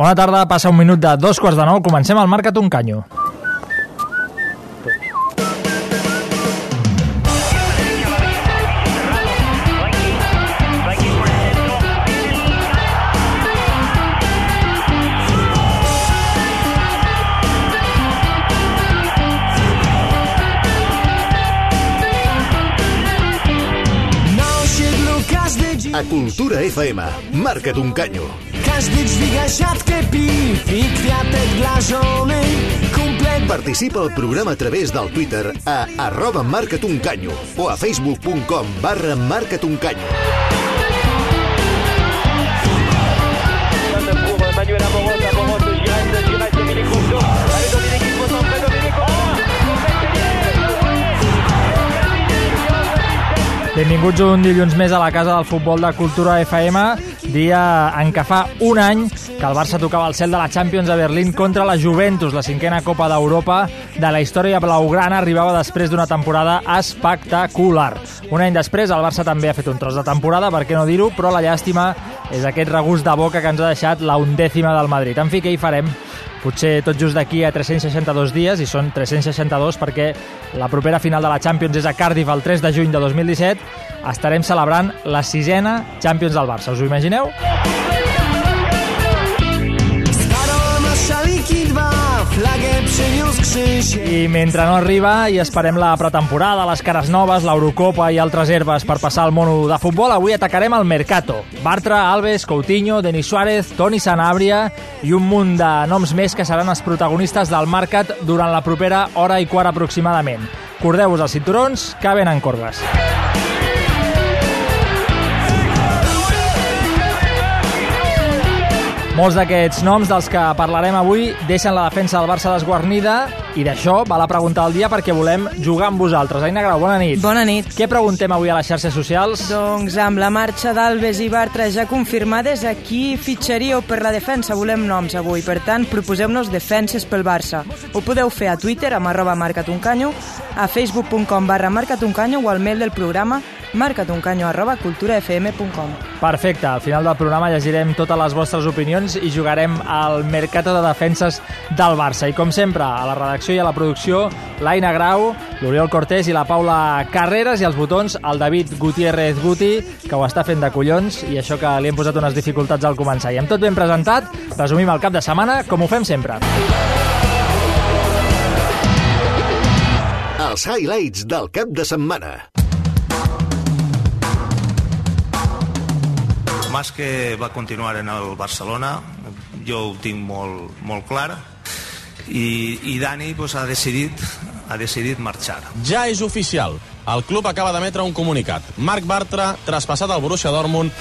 Bona tarda, passa un minut de dos quarts de nou, comencem el Marca't un canyo. A Kultura FM, marca't un canyo. Każdy dźwiga siatkę piw i kwiatek dla żony. Komplet Participa al programa a través del Twitter a arroba marca't un canyo o a facebook.com barra marca't un canyo. pour Manuel Amoros, Amoros, Giresse, Giresse, Dominique Rousseau. Allez, Dominique, il faut centrer, Dominique Rousseau. Benvinguts un dilluns més a la Casa del Futbol de Cultura FM, dia en què fa un any que el Barça tocava el cel de la Champions a Berlín contra la Juventus, la cinquena Copa d'Europa de la història blaugrana arribava després d'una temporada espectacular. Un any després el Barça també ha fet un tros de temporada, per què no dir-ho, però la llàstima és aquest regust de boca que ens ha deixat la undècima del Madrid. En fi, què hi farem? Potser tot just d'aquí a 362 dies, i són 362 perquè la propera final de la Champions és a Cardiff el 3 de juny de 2017, estarem celebrant la sisena Champions del Barça. Us ho imagineu? z I mentre no arriba i esperem la pretemporada, les cares noves, l'Eurocopa i altres herbes per passar al mono de futbol, avui atacarem el Mercato. Bartra, Alves, Coutinho, Denis Suárez, Toni Sanabria i un munt de noms més que seran els protagonistes del Mercat durant la propera hora i quart aproximadament. Cordeu-vos els cinturons, que venen corbes. Molts d'aquests noms dels que parlarem avui deixen la defensa del Barça desguarnida i d'això va la pregunta del dia perquè volem jugar amb vosaltres. Aina Grau, bona nit. Bona nit. Què preguntem avui a les xarxes socials? Doncs amb la marxa d'Alves i Bartra ja confirmades, a qui fitxaríeu per la defensa? Volem noms avui, per tant, proposeu-nos defenses pel Barça. Ho podeu fer a Twitter, amb arroba marcatuncanyo, a facebook.com barra marcatuncanyo o al mail del programa marcatuncanyo arroba culturafm.com. Perfecte, al final del programa llegirem totes les vostres opinions i jugarem al Mercato de Defenses del Barça. I com sempre, a la redacció i a la producció, l'Aina Grau, l'Oriol Cortés i la Paula Carreras i els botons, el David Gutiérrez Guti, que ho està fent de collons i això que li hem posat unes dificultats al començar. I amb tot ben presentat, resumim el cap de setmana com ho fem sempre. Els highlights del cap de setmana. Más que va continuar en el Barcelona, jo ho tinc molt, molt clar, i, i Dani pues, ha, decidit, ha decidit marxar. Ja és oficial. El club acaba d'emetre un comunicat. Marc Bartra, traspassat al Borussia Dortmund,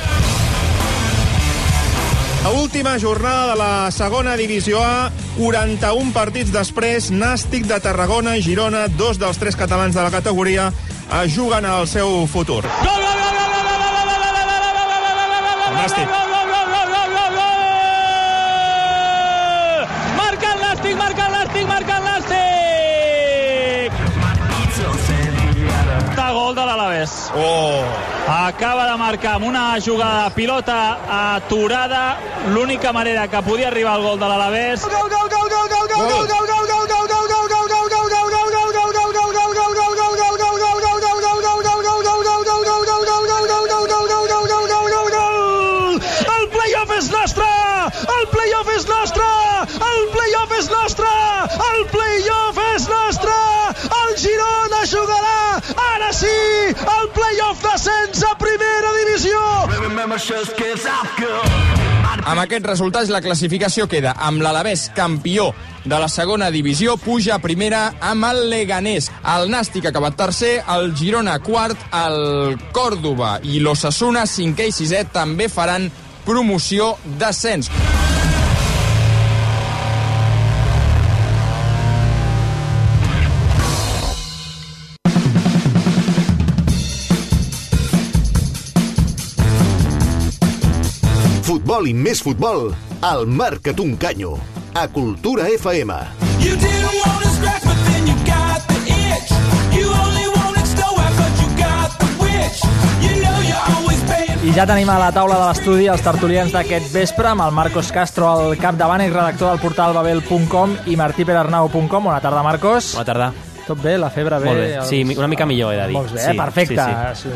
La última jornada de la segona divisió A, 41 partits després, Nàstic de Tarragona i Girona, dos dels tres catalans de la categoria, es juguen el seu futur. El Nàstic. Marca el Nàstic, marca el Nàstic, marca el Nàstic! Està gol de l'Alavés. Oh! Acaba de marcar amb una jugada de pilota aturada l'única manera que podia arribar al gol de l'Alavés. El Amb aquests resultats, la classificació queda amb l'Alavés campió de la segona divisió, puja a primera amb el Leganés. El Nàstic acabat tercer, el Girona quart, el Còrdoba i l'Ossassuna, cinquè i sisè, també faran promoció d'ascens. Futbol i més futbol, al Marca't un canyo. A Cultura FM. You didn't want to scratch, but then you got the itch. You only wanted but you got the witch. You know you always paying I ja tenim a la taula de l'estudi els tertulians d'aquest vespre amb el Marcos Castro al capdavant i redactor del portal babel.com i martiperarnau.com. Bona tarda, Marcos. Bona tarda. Tot bé? La febre bé? Molt bé. Sí, una mica millor, he de dir. Molts bé, Sí, perfecte. sí,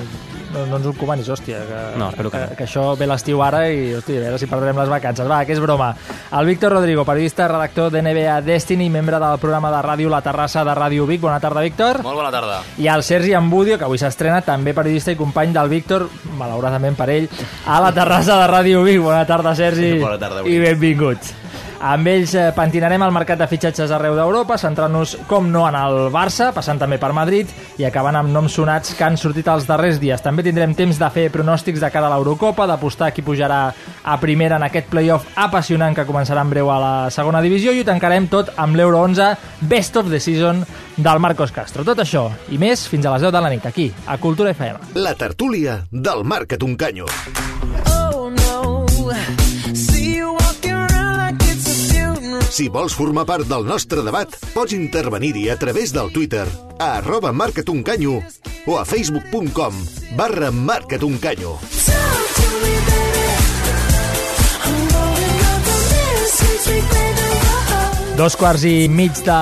No, no ens ho encomanis, hòstia. Que, No, espero que no. que, que això ve l'estiu ara i, hòstia, a veure si perdrem les vacances. Va, que és broma. El Víctor Rodrigo, periodista, redactor d'NBA Destiny, membre del programa de ràdio La Terrassa de Ràdio Vic. Bona tarda, Víctor. Molt bona tarda. I el Sergi Ambudio, que avui s'estrena, també periodista i company del Víctor, malauradament per ell, a la terrassa de Ràdio Vic. Bona tarda, Sergi. Bona tarda, avui. I benvinguts. Amb ells eh, pentinarem el mercat de fitxatges arreu d'Europa, centrant-nos, com no, en el Barça, passant també per Madrid i acabant amb noms sonats que han sortit els darrers dies. També tindrem temps de fer pronòstics de cara a l'Eurocopa, d'apostar qui pujarà a primera en aquest playoff apassionant que començarà en breu a la segona divisió i ho tancarem tot amb l'Euro 11 Best of the Season del Marcos Castro. Tot això i més fins a les 10 de la nit, aquí, a Cultura FM. La tertúlia del Marca't un Si vols formar part del nostre debat, pots intervenir-hi a través del Twitter a arroba marcatuncanyo o a facebook.com barra marcatuncanyo. Talk to me, baby. Dos quarts i mig de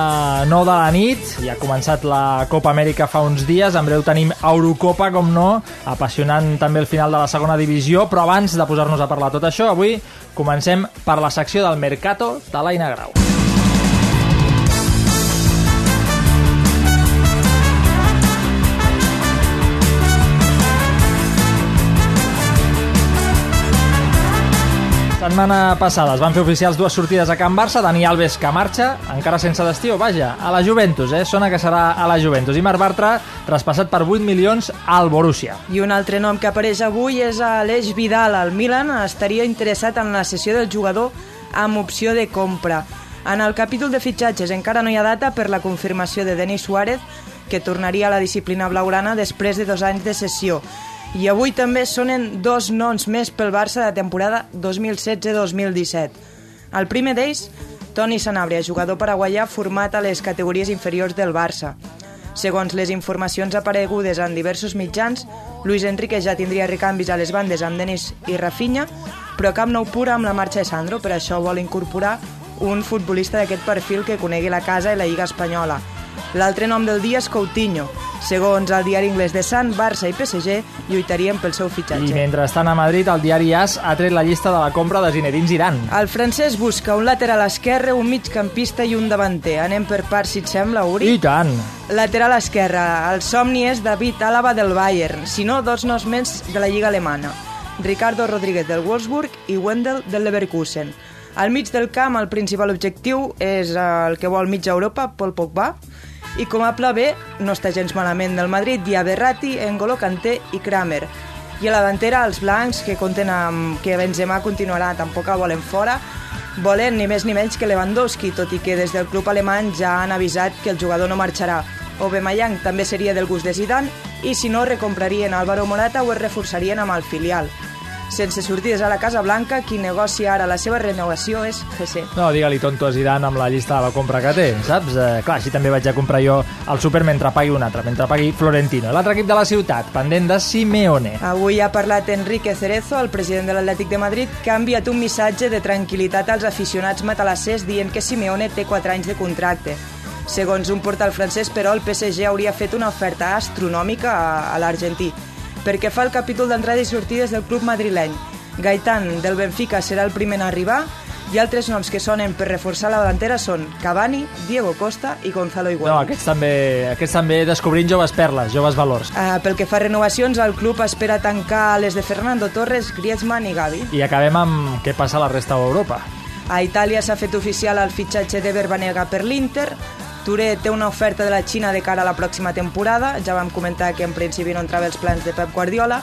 nou de la nit, ja ha començat la Copa Amèrica fa uns dies, en breu tenim Eurocopa, com no, apassionant també el final de la segona divisió, però abans de posar-nos a parlar tot això, avui comencem per la secció del Mercato de l'Aina Grau. Setmana passada es van fer oficials dues sortides a Can Barça, Dani Alves que marxa, encara sense destí, o vaja, a la Juventus, eh? Sona que serà a la Juventus. I Marc Bartra, traspassat per 8 milions al Borussia. I un altre nom que apareix avui és Aleix Vidal. El Milan estaria interessat en la sessió del jugador amb opció de compra. En el capítol de fitxatges encara no hi ha data per la confirmació de Denis Suárez, que tornaria a la disciplina blaugrana després de dos anys de sessió. I avui també sonen dos noms més pel Barça de temporada 2016-2017. El primer d'ells, Toni Sanabria, jugador paraguaià format a les categories inferiors del Barça. Segons les informacions aparegudes en diversos mitjans, Luis Enrique ja tindria recanvis a les bandes amb Denis i Rafinha, però cap nou pura amb la marxa de Sandro, per això vol incorporar un futbolista d'aquest perfil que conegui la casa i la Lliga Espanyola. L'altre nom del dia és Coutinho. Segons el diari anglès de Sant, Barça i PSG lluitarien pel seu I fitxatge. mentrestant a Madrid, el diari AS ha tret la llista de la compra de Zinedine Zidane. El francès busca un lateral esquerre, un migcampista i un davanter. Anem per parts, si et sembla, Uri? I tant! Lateral esquerra, el somni és David Álava del Bayern, si no, dos noms més de la Lliga Alemana. Ricardo Rodríguez del Wolfsburg i Wendel del Leverkusen. Al mig del camp, el principal objectiu és eh, el que vol mitja Europa, Paul Pogba, i com a pla B, no està gens malament del Madrid, hi ha Berratti, N'Golo Kanté i Kramer. I a la davantera, els blancs, que compten amb que Benzema continuarà, tampoc el volen fora, volen ni més ni menys que Lewandowski, tot i que des del club alemany ja han avisat que el jugador no marxarà. Aubameyang també seria del gust de Zidane i si no recomprarien Álvaro Morata o es reforçarien amb el filial. Sense sortides a la Casa Blanca, qui negocia ara la seva renovació és GC. No, digue-li tonto a Zidane amb la llista de la compra que té, saps? Eh, clar, així també vaig a comprar jo el súper mentre pagui un altre, mentre pagui Florentino. L'altre equip de la ciutat, pendent de Simeone. Avui ha parlat Enrique Cerezo, el president de l'Atlètic de Madrid, que ha enviat un missatge de tranquil·litat als aficionats matalassers dient que Simeone té 4 anys de contracte. Segons un portal francès, però, el PSG hauria fet una oferta astronòmica a, a l'argentí. Perquè fa el capítol d'entrades i sortides del club madrileny. Gaitán, del Benfica, serà el primer en arribar i altres noms que sonen per reforçar la davantera són Cavani, Diego Costa i Gonzalo No, Higuaín. aquests també, aquests també descobrint joves perles, joves valors. Uh, pel que fa a renovacions, el club espera tancar les de Fernando Torres, Griezmann i Gavi. I acabem amb què passa a la resta d'Europa. A Itàlia s'ha fet oficial el fitxatge de Verbanega per l'Inter. Touré té una oferta de la Xina de cara a la pròxima temporada. Ja vam comentar que en principi no entrava els plans de Pep Guardiola.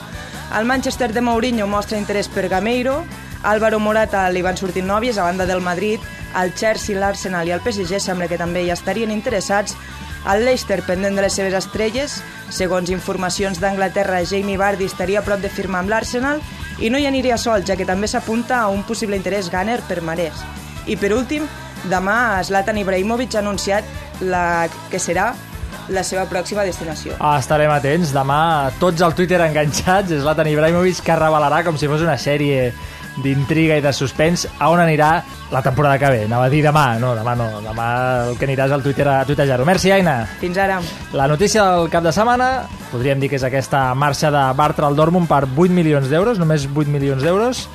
El Manchester de Mourinho mostra interès per Gameiro. Álvaro Morata li van sortir nòvies a banda del Madrid. El Chelsea, l'Arsenal i el PSG sembla que també hi estarien interessats. El Leicester, pendent de les seves estrelles, segons informacions d'Anglaterra, Jamie Vardy estaria a prop de firmar amb l'Arsenal i no hi aniria sol, ja que també s'apunta a un possible interès Gunner per Marès. I per últim, demà Zlatan Ibrahimovic ha anunciat la que serà la seva pròxima destinació. Ah, estarem atents. Demà tots al Twitter enganxats. És Zlatan Ibrahimovic que revelarà com si fos una sèrie d'intriga i de suspens a on anirà la temporada que ve. Anava a dir demà, no, demà no. Demà el que aniràs al Twitter a tuitejar-ho. Merci, Aina. Fins ara. La notícia del cap de setmana, podríem dir que és aquesta marxa de Bartra al Dortmund per 8 milions d'euros, només 8 milions d'euros.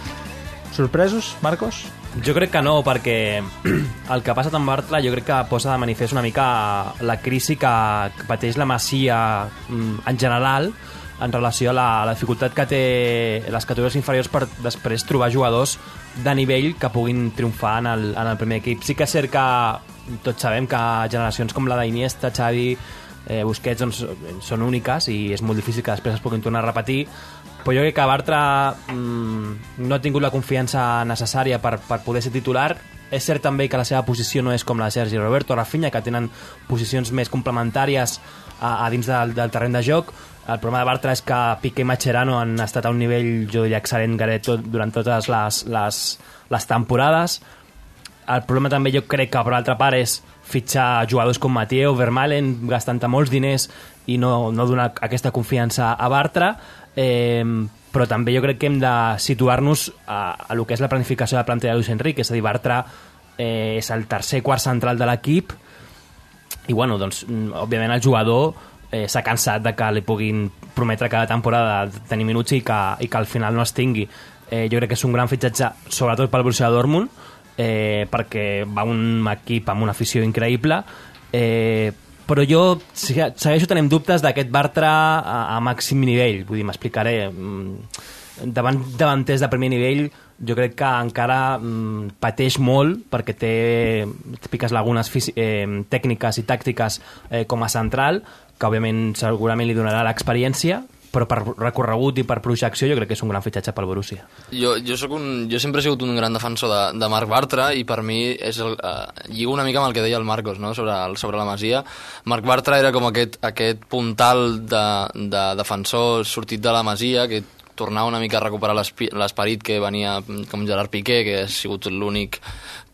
Sorpresos, Marcos? Jo crec que no, perquè el que ha passat amb Bartra jo crec que posa de manifest una mica la crisi que que pateix la Masia mm, en general en relació a la, a la dificultat que té les categories inferiors per després trobar jugadors de nivell que puguin triomfar en el, en el primer equip. Sí que és cert que tots sabem que generacions com la d'Iniesta, Xavi, eh, Busquets doncs, són úniques i és molt difícil que després es puguin tornar a repetir però jo crec que Bartra mm, no ha tingut la confiança necessària per, per poder ser titular és cert també que la seva posició no és com la de Sergi Roberto o Rafinha, que tenen posicions més complementàries a, a dins del, del terreny de joc. El problema de Bartra és que Piqué i Mascherano han estat a un nivell, jo diria, excel·lent Garet, tot, durant totes les, les, les temporades. El problema també jo crec que, per l'altra part, és fitxar jugadors com Mathieu, Vermaelen, gastant molts diners i no, no donar aquesta confiança a Bartra. Eh, però també jo crec que hem de situar-nos a, a lo que és la planificació de la plantilla de Luis Enrique, és a dir, Bartra eh, és el tercer quart central de l'equip i bueno, doncs, mm, òbviament el jugador eh, s'ha cansat de que li puguin prometre cada temporada tenir minuts i que, i que al final no es tingui. Eh, jo crec que és un gran fitxatge, sobretot pel Borussia Dortmund, eh, perquè va un equip amb una afició increïble, eh, però jo se- segueixo tenint dubtes d'aquest Bartra a, a màxim nivell, vull dir, m'explicaré. Mm, Davant davanters de primer nivell jo crec que encara mm, pateix molt perquè té típiques lagunes eh, tècniques i tàctiques eh, com a central, que òbviament segurament li donarà l'experiència, però per recorregut i per projecció jo crec que és un gran fitxatge pel Borussia. Jo, jo, soc un, jo sempre he sigut un gran defensor de, de Marc Bartra i per mi és el, eh, lligo una mica amb el que deia el Marcos no? sobre, el, sobre la Masia. Marc Bartra era com aquest, aquest puntal de, de defensor sortit de la Masia que tornava una mica a recuperar l'esperit que venia com Gerard Piqué, que ha sigut l'únic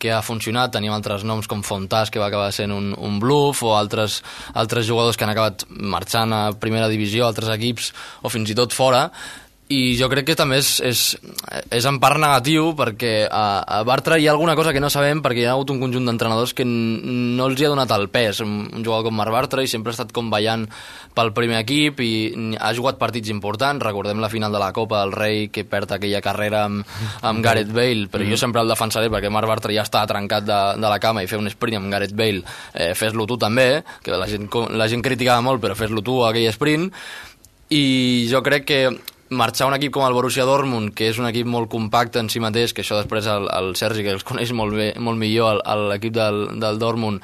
que ha funcionat. Teníem altres noms com Fontàs, que va acabar sent un, un bluff, o altres, altres jugadors que han acabat marxant a primera divisió, altres equips, o fins i tot fora. I jo crec que també és, és, és en part negatiu perquè a, a Bartra hi ha alguna cosa que no sabem perquè hi ha hagut un conjunt d'entrenadors que no els hi ha donat el pes. Un, un jugador com Marc Bartra i sempre ha estat com ballant pel primer equip i ha jugat partits importants. Recordem la final de la Copa del Rei que perd aquella carrera amb, amb Gareth Bale, però jo sempre el defensaré perquè Marc Bartra ja està trencat de, de la cama i fer un sprint amb Gareth Bale, eh, fes-lo tu també, que la gent, la gent criticava molt però fes-lo tu aquell sprint i jo crec que marxar un equip com el Borussia Dortmund, que és un equip molt compacte en si mateix, que això després el, el Sergi, que els coneix molt, bé, molt millor, l'equip del, del Dortmund,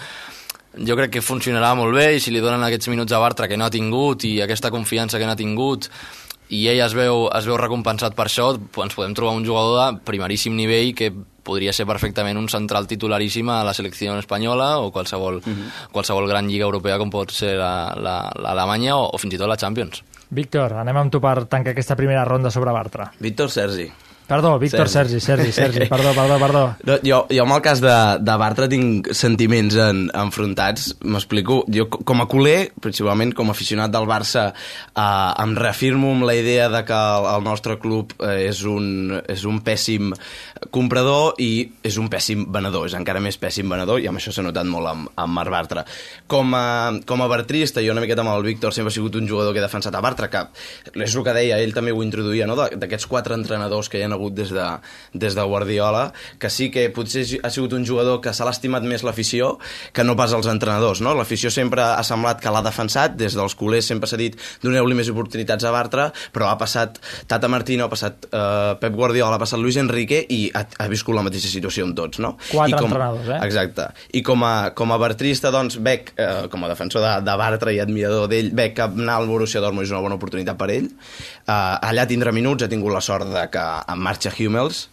jo crec que funcionarà molt bé i si li donen aquests minuts a Bartra que no ha tingut i aquesta confiança que no ha tingut i ell es veu, es veu recompensat per això, ens podem trobar un jugador de primeríssim nivell que podria ser perfectament un central titularíssim a la selecció espanyola o qualsevol, qualsevol gran lliga europea com pot ser la- la- l'Alemanya o, o fins i tot la Champions. Víctor, anem amb tu per tancar aquesta primera ronda sobre Bartra. Víctor Sergi. Perdó, Víctor Sergi, Sergi, Sergi, perdó, perdó, perdó. No, jo, jo amb el cas de, de Bartra tinc sentiments en, enfrontats, m'explico. Jo co- com a culer, principalment com a aficionat del Barça, eh, em reafirmo amb la idea de que el, el nostre club eh, és, un, és un pèssim comprador i és un pèssim venedor, és encara més pèssim venedor i amb això s'ha notat molt amb, amb Marc Bartra. Com a, com a bartrista, jo una miqueta amb el Víctor sempre ha sigut un jugador que he defensat a Bartra, que és el que deia, ell també ho introduïa, no? D'aquests quatre entrenadors que hi ha hagut des de, des de Guardiola, que sí que potser ha sigut un jugador que s'ha estimat més l'afició que no pas els entrenadors, no? L'afició sempre ha semblat que l'ha defensat, des dels culers sempre s'ha dit doneu-li més oportunitats a Bartra, però ha passat Tata Martino, ha passat eh, Pep Guardiola, ha passat Luis Enrique i ha, ha viscut la mateixa situació amb tots, no? Quatre I com, entrenadors, eh? Exacte. I com a, com a bartrista, doncs, veig, eh, com a defensor de, de Bartra i admirador d'ell, que anar al Borussia Dortmund és una bona oportunitat per ell. Eh, allà tindrà minuts, ha tingut la sort de que en marxa Hummels,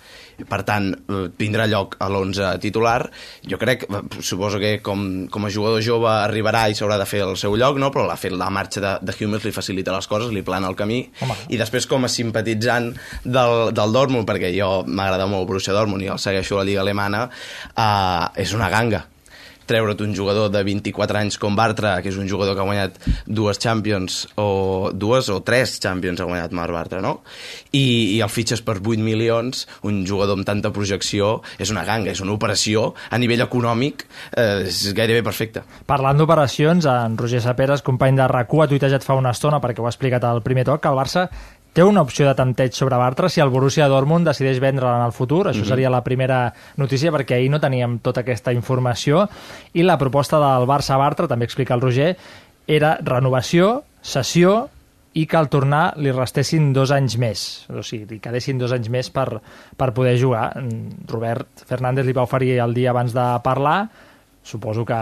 per tant, eh, tindrà lloc a l'11 titular. Jo crec, eh, suposo que com, com a jugador jove arribarà i s'haurà de fer el seu lloc, no? però fet la marxa de, de Hummels, li facilita les coses, li plana el camí. Home. I després, com a simpatitzant del, del Dortmund, perquè jo m'agrada molt Borussia Dortmund i el segueixo a la Lliga Alemana, eh, és una ganga treure't un jugador de 24 anys com Bartra, que és un jugador que ha guanyat dues Champions, o dues o tres Champions ha guanyat Marc Bartra, no? I, i el fitxes per 8 milions, un jugador amb tanta projecció, és una ganga, és una operació a nivell econòmic, eh, és gairebé perfecte. Parlant d'operacions, en Roger Saperes, company de rac ha tuitejat fa una estona, perquè ho ha explicat al primer toc, que el Barça té una opció de tanteig sobre Bartra si el Borussia Dortmund decideix vendre'l en el futur. Això Mhm. seria la primera notícia, perquè ahir no teníem tota aquesta informació. I la proposta del Barça-Bartra, també explica el Roger, era renovació, cessió i que al tornar li restessin dos anys més, o sigui, li quedessin dos anys més per, per poder jugar. Mm, Robert Fernández li va oferir el dia abans de parlar, suposo que,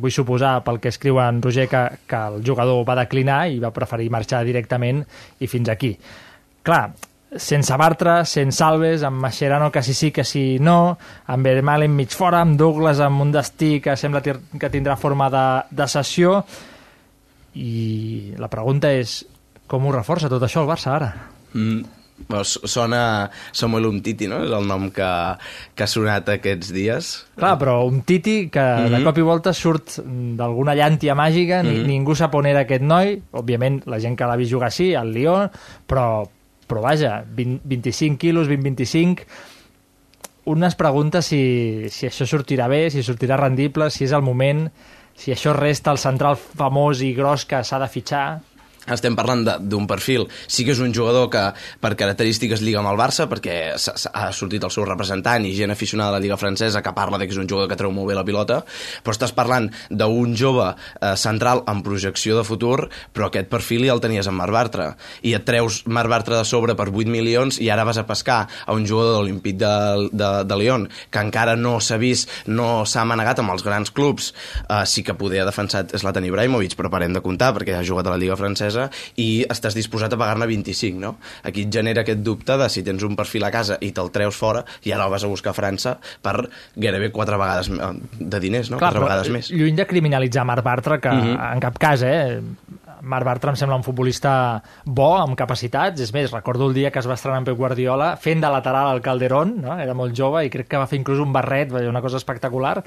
vull suposar pel que escriu en Roger que, que el jugador va declinar i va preferir marxar directament i fins aquí. Clar, sense Bartra, sense Alves, amb Mascherano que sí sí, que sí no, amb Vermaelen mig fora, amb Douglas amb un destí que sembla que tindrà forma de, de sessió i la pregunta és com ho reforça tot això el Barça ara? Mm. Sona Samuel Umtiti, no? És el nom que, que ha sonat aquests dies. Clar, però un Titi que mm -hmm. de Mhm. cop i volta surt d'alguna llàntia màgica, ni, Mhm. ningú sap on era aquest noi, òbviament la gent que l'ha vist jugar sí, al Lyon, però, però vaja, 20, 25 quilos, 20-25, unes preguntes si, si això sortirà bé, si sortirà rendible, si és el moment, si això resta el central famós i gros que s'ha de fitxar... estem parlant de- d'un perfil. Sí que és un jugador que per característiques lliga amb el Barça, perquè ha sortit el seu representant i gent aficionada a la Lliga Francesa que parla de que és un jugador que treu molt bé la pilota, però estàs parlant d'un jove eh, central amb projecció de futur, però aquest perfil ja el tenies amb Marc Bartra. I et treus Marc Bartra de sobre per 8 milions i ara vas a pescar a un jugador de l'Olimpíc de, de, de Lyon que encara no s'ha vist, no s'ha manegat amb els grans clubs. Eh, sí que poder ha defensat Zlatan Ibrahimovic, però parem de comptar perquè ha jugat a la Lliga Francesa i estàs disposat a pagar-ne 25, no? Aquí et genera aquest dubte de si tens un perfil a casa i te'l treus fora i ara el vas a buscar a França per gairebé quatre vegades eh, de diners, no? quatre però vegades més. Lluny de criminalitzar Marc Bartra, que Mhm. en cap cas, eh? Marc Bartra em sembla un futbolista bo, amb capacitats. És més, recordo el dia que es va estrenar amb Pep Guardiola fent de lateral al Calderón, no? era molt jove i crec que va fer inclús un barret, una cosa espectacular.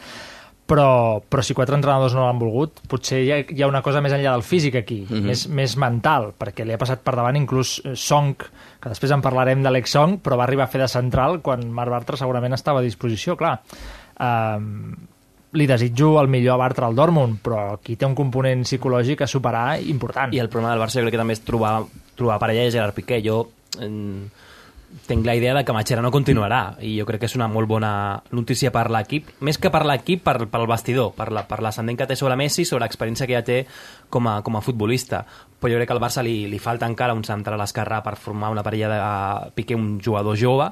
Però, però si quatre entrenadors no l'han volgut, potser hi ha, hi ha una cosa més enllà del físic aquí, Mhm. més, més mental, perquè li ha passat per davant inclús eh, Song, que després en parlarem de l'ex-Song, però va arribar a fer de central quan Marc Bartra segurament estava a disposició, clar. Um, li desitjo el millor a Bartra al Dortmund, però aquí té un component psicològic a superar important. I el problema del Barça jo crec que també és trobar, trobar parella de Gerard Piqué. Jo eh, tinc la idea de que Mascherano continuarà i jo crec que és una molt bona notícia per l'equip, més que per l'equip, per, pel vestidor, per la- per l'ascendent que té sobre Messi, sobre l'experiència que ja té com a, com a futbolista. Però jo crec que al Barça li, li falta encara un central esquerrà per formar una parella de Piqué, un jugador jove,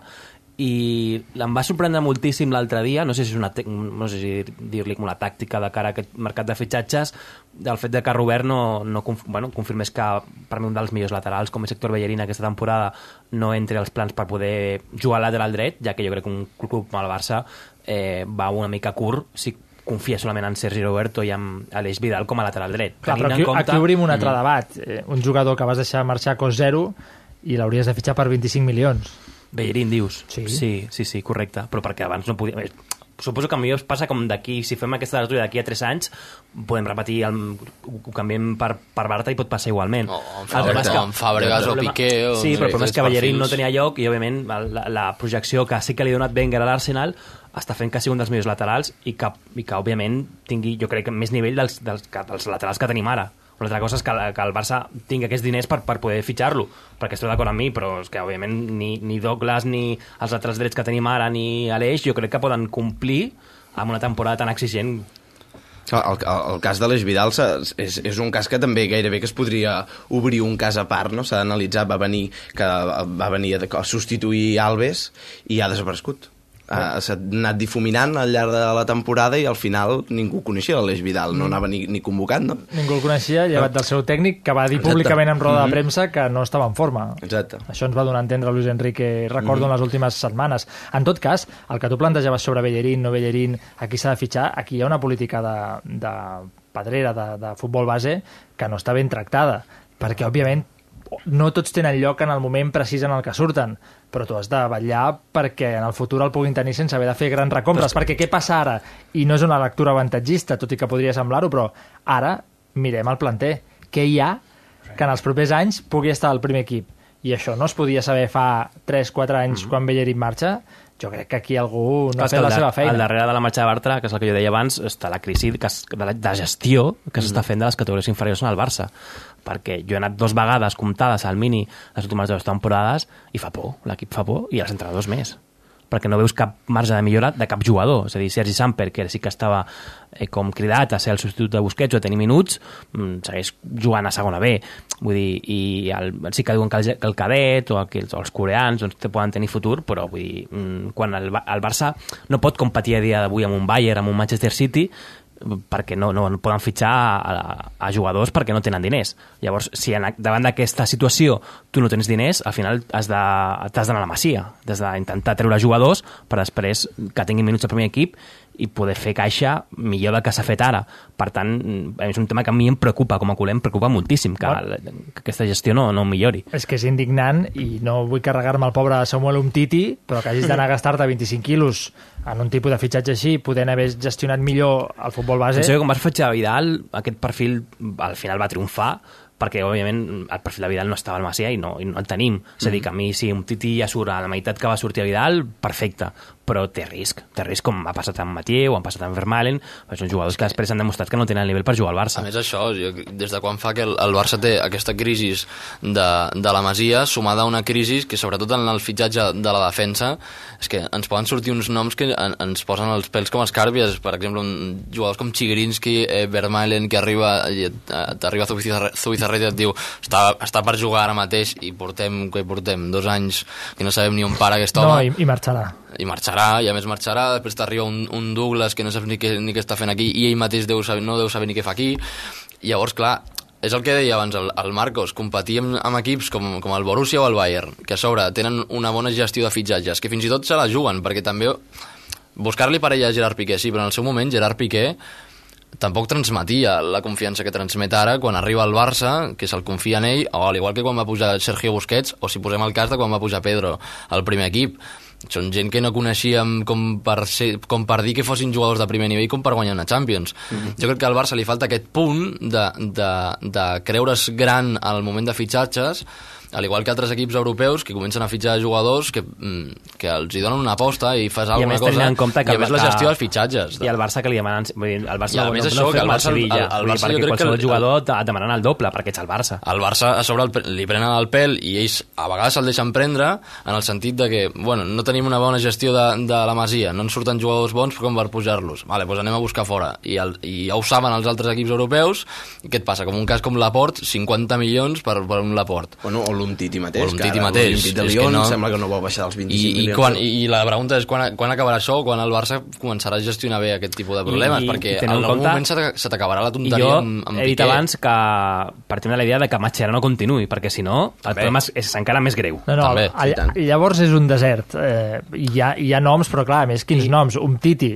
i em va sorprendre moltíssim l'altre dia, no sé si és una no sé si dir-li com una tàctica de cara a aquest mercat de fitxatges, del fet de que Robert no, no bueno, confirmés que per mi un dels millors laterals, com és Héctor Bellerín aquesta temporada, no entri als plans per poder jugar al lateral dret, ja que jo crec que un club com el Barça eh, va una mica curt si confia solament en Sergi Roberto i en Aleix Vidal com a lateral dret. Clar, però aquí, compte- aquí obrim un altre Mm. debat. Eh, un jugador que vas deixar marxar a cost zero i l'hauries de fitxar per 25 milions. Bellerín, dius? Sí. sí, sí, sí, correcte. Però perquè abans no podia... Suposo que a mi us passa com d'aquí, si fem aquesta tertúlia d'aquí a 3 anys, podem repetir, el, ho, canviem per, per Barta i pot passar igualment. O és Fàbregas, o amb Fàbregas o Piqué, o- Sí, però el problema és que Bellerín no tenia lloc i, òbviament, la, la projecció que sí que li ha donat Wenger a l'Arsenal està fent que sigui un dels millors laterals i que, i que òbviament, tingui, jo crec, que més nivell dels, dels, que- dels laterals que tenim ara. Una altra cosa és que, que el Barça tingui aquests diners per, per poder fitxar-lo, perquè estic d'acord amb mi, però és que, òbviament, ni, ni Douglas, ni els altres drets que tenim ara, ni Aleix, jo crec que poden complir amb una temporada tan exigent El, el, el cas de l'Eix Vidal és, és un cas que també gairebé que es podria obrir un cas a part, no? S'ha d'analitzar, va venir que va venir a, a substituir Alves i ha desaparegut. Ha, s'ha anat difuminant al llarg de la temporada i al final ningú coneixia l'Eix Vidal, no anava ni, ni convocat, no? Ningú el coneixia, llevat del seu tècnic, que va dir Exacte. públicament en roda de Mhm. premsa que no estava en forma. Exacte. Això ens va donar a entendre Luis Enrique, recordo, Mhm. en les últimes setmanes. En tot cas, el que tu plantejaves sobre Bellerín, no Bellerín, aquí s'ha de fitxar, aquí hi ha una política de, de pedrera, de, de futbol base, que no està ben tractada, perquè, òbviament, no tots tenen lloc en el moment precís en el que surten, però tu has de vetllar perquè en el futur el puguin tenir sense haver de fer grans recompres, perquè què passa ara? I no és una lectura avantatgista, tot i que podria semblar-ho, però ara mirem el planter. Què hi ha que en els propers anys pugui estar al primer equip? I això no es podia saber fa 3-4 anys quan Bellerín marxa? Jo crec que aquí algú no ha fet la seva feina. Al darrere de la marxa de Bartra, que és el que jo deia abans, està la crisi que es, de, la, de gestió que s'està fent de les categories inferiors en el Barça. Perquè jo he anat dos vegades comptades al mini les últimes dues temporades i fa por, l'equip fa por, i els entrenadors més perquè no veus cap marge de millora de cap jugador. És a dir, Sergi Samper, que sí que estava eh, com cridat a ser el substitut de Busquets o a tenir minuts, mm, segueix jugant a segona B. Vull dir, i el, sí que diuen que el, que el cadet o, que els, els coreans doncs, te poden tenir futur, però vull dir, mm, quan el, el Barça no pot competir a dia d'avui amb un Bayern, amb un Manchester City, perquè no, no, no poden fitxar a, a, a jugadors perquè no tenen diners. Llavors, si en, davant d'aquesta situació tu no tens diners, al final t'has d'anar a la masia, has d'intentar treure jugadors per després que tinguin minuts al primer equip i poder fer caixa millor del que s'ha fet ara. Per tant, és un tema que a mi em preocupa, com a culer em preocupa moltíssim, que, que aquesta gestió no, no millori. És que és indignant i no vull carregar-me el pobre Samuel Umtiti, però que hagis d'anar a gastar-te 25 quilos en un tipus de fitxatge així, podent haver gestionat millor el futbol base. Que quan vas fitxar Vidal, aquest perfil al final va triomfar, perquè, òbviament, el perfil de Vidal no estava al Macià i no, i no el tenim. És a dir, que a mi, si un Titi ja surt a la meitat que va sortir a Vidal, perfecte, però té risc. Té risc com ha passat amb Mathieu, o han passat amb Vermaelen, però són jugadors que després han demostrat que no tenen el nivell per jugar al Barça. A més, això, jo, des de quan fa que el, el Barça té aquesta crisi de, de la Masia, sumada a una crisi que, sobretot en el fitxatge de la defensa, és que ens poden sortir uns noms que en, ens posen els pèls com escàrpies. Per exemple, un, jugadors com Chigrinski, eh, Vermaelen, que arriba, i, eh, t'arriba Zubizarre- Zubizarreta i et diu està, està per jugar ara mateix i portem, que portem dos anys que no sabem ni on para aquest no, home i, i marxarà. I marxarà, i a més marxarà, després t'arriba un, un Douglas que no saps ni què, ni què està fent aquí i ell mateix deu saber, no deu saber ni què fa aquí i llavors, clar, és el que deia abans el, el Marcos, competir amb, amb equips com, com el Borussia o el Bayern, que a sobre tenen una bona gestió de fitxatges, que fins i tot se la juguen, perquè també buscar-li parella a Gerard Piqué, sí, però en el seu moment Gerard Piqué tampoc transmetia la confiança que transmet ara quan arriba al Barça, que se'l confia en ell, o al igual que quan va pujar Sergio Busquets, o si posem el cas de quan va pujar Pedro al primer equip. Són gent que no coneixíem com per, ser, com per dir que fossin jugadors de primer nivell com per guanyar una Champions. Mm -hmm. Jo crec que al Barça li falta aquest punt de, de, de creure's gran al moment de fitxatges, al igual que altres equips europeus que comencen a fitxar jugadors que, mm, que els hi donen una aposta i fas I a alguna més cosa tenint en compte que, i a més la que- gestió dels fitxatges i el Barça que li demanen vull dir, el Barça I a no, més no, això, no que el Barça- Sevilla. el- el Vull dir, Barça jo perquè crec que qualsevol el- jugador et demanen el doble perquè ets el Barça el Barça a sobre el, li prenen el pèl i ells a vegades se'l deixen prendre en el sentit de que, bueno, no tenim una bona gestió de, de la Masia, no ens surten jugadors bons com per pujar-los, vale, doncs anem a buscar fora i, el, i ja ho saben els altres equips europeus i què et passa? Com un cas com Laport 50 milions per, per un Laport Bueno, o l'Umtiti mateix, o l'Umtiti que mateix l'Olímpic de és Lyon que no... sembla que no vol baixar dels 25 I, i, milions. quan, i, i la pregunta és quan, quan acabarà això quan el Barça començarà a gestionar bé aquest tipus de problemes, I- perquè i en algun compte- moment se t'a- se t'acabarà la I tonteria jo amb, amb he dit Piqué. abans que partim de la idea de que Mascherano continuï, perquè si no, el També. problema és, és encara més greu. No, no, També, all, llavors és un desert. Eh, hi, ha, hi ha noms, però clar, a més, quins noms? Un Titi,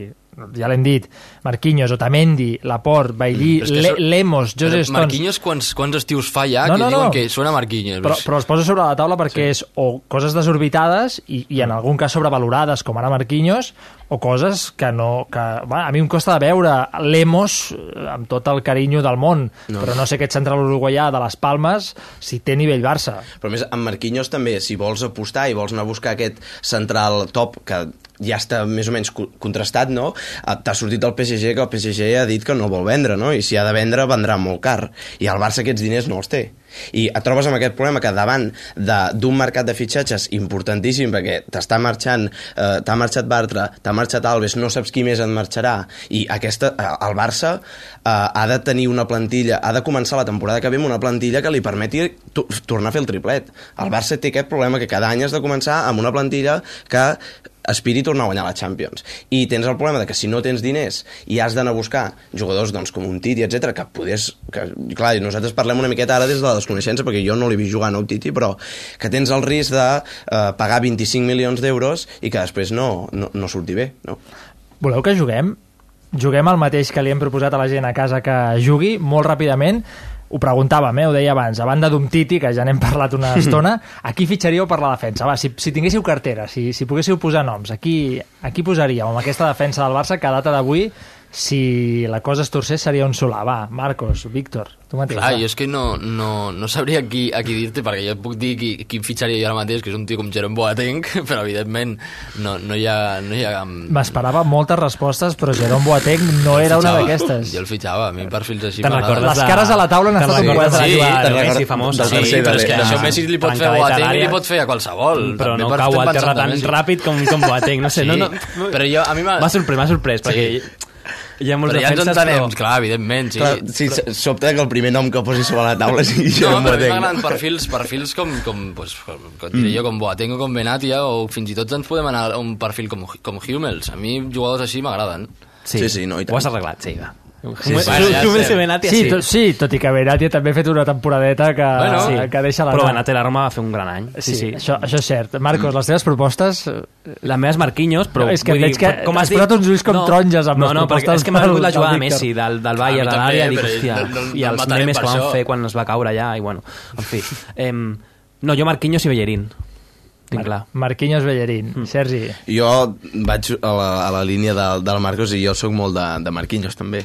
ja l'hem dit, Marquinhos, Otamendi, Laporte, Bailly, que Le, so- Lemos, José Però Stones... Marquinhos quants, quants estius fa ja No, que no, diuen no. que suena Marquinhos? Però, però els posa sobre la taula perquè sí. és o coses desorbitades i, i en algun cas sobrevalorades, com ara Marquinhos, o coses que no... Que, bueno, a mi em costa de veure Lemos eh, amb tot el carinyo del món, No. però no sé aquest central uruguaià de les Palmes si té nivell Barça. Però a més, amb Marquinhos també, si vols apostar i vols anar a buscar aquest central top que ja està més o menys co- contrastat, no? Eh, T'ha sortit el PSG, que el PSG ha dit que no vol vendre, no? I si ha de vendre, vendrà molt car. I el Barça aquests diners no els té. I et trobes amb aquest problema que davant d'un mercat de fitxatges importantíssim, perquè t'està marxant, eh, t'ha marxat Bartra, t'ha marxat Alves, no saps qui més et marxarà, i aquesta, el Barça eh, ha de tenir una plantilla, ha de començar la temporada que ve amb una plantilla que li permeti to tornar a fer el triplet. El Barça té aquest problema que cada any has de començar amb una plantilla que aspiri tornar a guanyar la Champions. I tens el problema de que si no tens diners i has d'anar a buscar jugadors doncs, com un Titi, etc que podés... Que, clar, nosaltres parlem una miqueta ara des de la desconeixença, perquè jo no l'he vist jugar a un Titi, però que tens el risc de eh, pagar 25 milions d'euros i que després no, no, no surti bé, no? Voleu que juguem juguem el mateix que li hem proposat a la gent a casa que jugui, molt ràpidament, ho preguntàvem, eh? ho deia abans, a banda d'un Titi, que ja n'hem parlat una estona, a qui fitxaríeu per la defensa? Va, si, si tinguéssiu cartera, si, si poguéssiu posar noms, a qui, a qui posaríeu amb aquesta defensa del Barça que a data d'avui, si la cosa es torcés, seria un solar. Va, Marcos, Víctor, tu mateix. Clar, va. jo és que no, no, no sabria qui, a qui dir-te, perquè jo et puc dir qui, qui em fitxaria jo ara mateix, que és un tio com Jerome Boateng, però evidentment no, no hi ha... No hi ha M'esperava moltes respostes, però Jerome Boateng no era una d'aquestes. Jo el fitxava, a mi perfils així recordes Les de- cares a la taula han estat un quadre. Sí, Sí, Messi famós. Sí, Sí, però és que això Messi li pot fer a Boateng li pot fer a qualsevol. Però També no cau al terra tan ràpid com, com Boateng, no sé. Sí, no, no, però jo, a mi m'ha... M'ha sorprès, m'ha sorprès, perquè hi ha molts Però ja ens entenem, però... clar, evidentment, sí. Clar, sí, sobte que el primer nom que posi sobre la taula sigui No, Jerome però a mi m'agraden perfils, perfils com, com, pues, com, com diré jo, com Boateng o com Benatia, o fins i tot ens podem anar a un perfil com, com Hummels. A mi jugadors així m'agraden. Sí, sí, no, i Ho has arreglat, sí, va. Sí, Hummels- Hummels i Benatia, sí, sí. tot, sí, tot i que Benatia també ha fet una temporadeta que, Bueno, sí, que deixa la Però Benatia a la Roma va fer un gran any. Sí, sí. Això, això és cert. Marcos, les teves propostes... Les meves Marquinhos, però... No, és que vull veig que com has has dit- uns ulls com taronges amb no, les no, perquè propostes és que m'ha vingut la jugada de. Messi, del, del Bayern, de l'àrea, dic, però hòstia, no- no- i no els memes que van això. fer quan es va caure allà, i bueno, en fi. Em, no, jo Marquinhos i Bellerín. Tinc clar. Marquinhos Bellerín. Mm. Sergi. Jo vaig a la, a la línia de, del Marcos i jo sóc molt de, de Marquinhos també.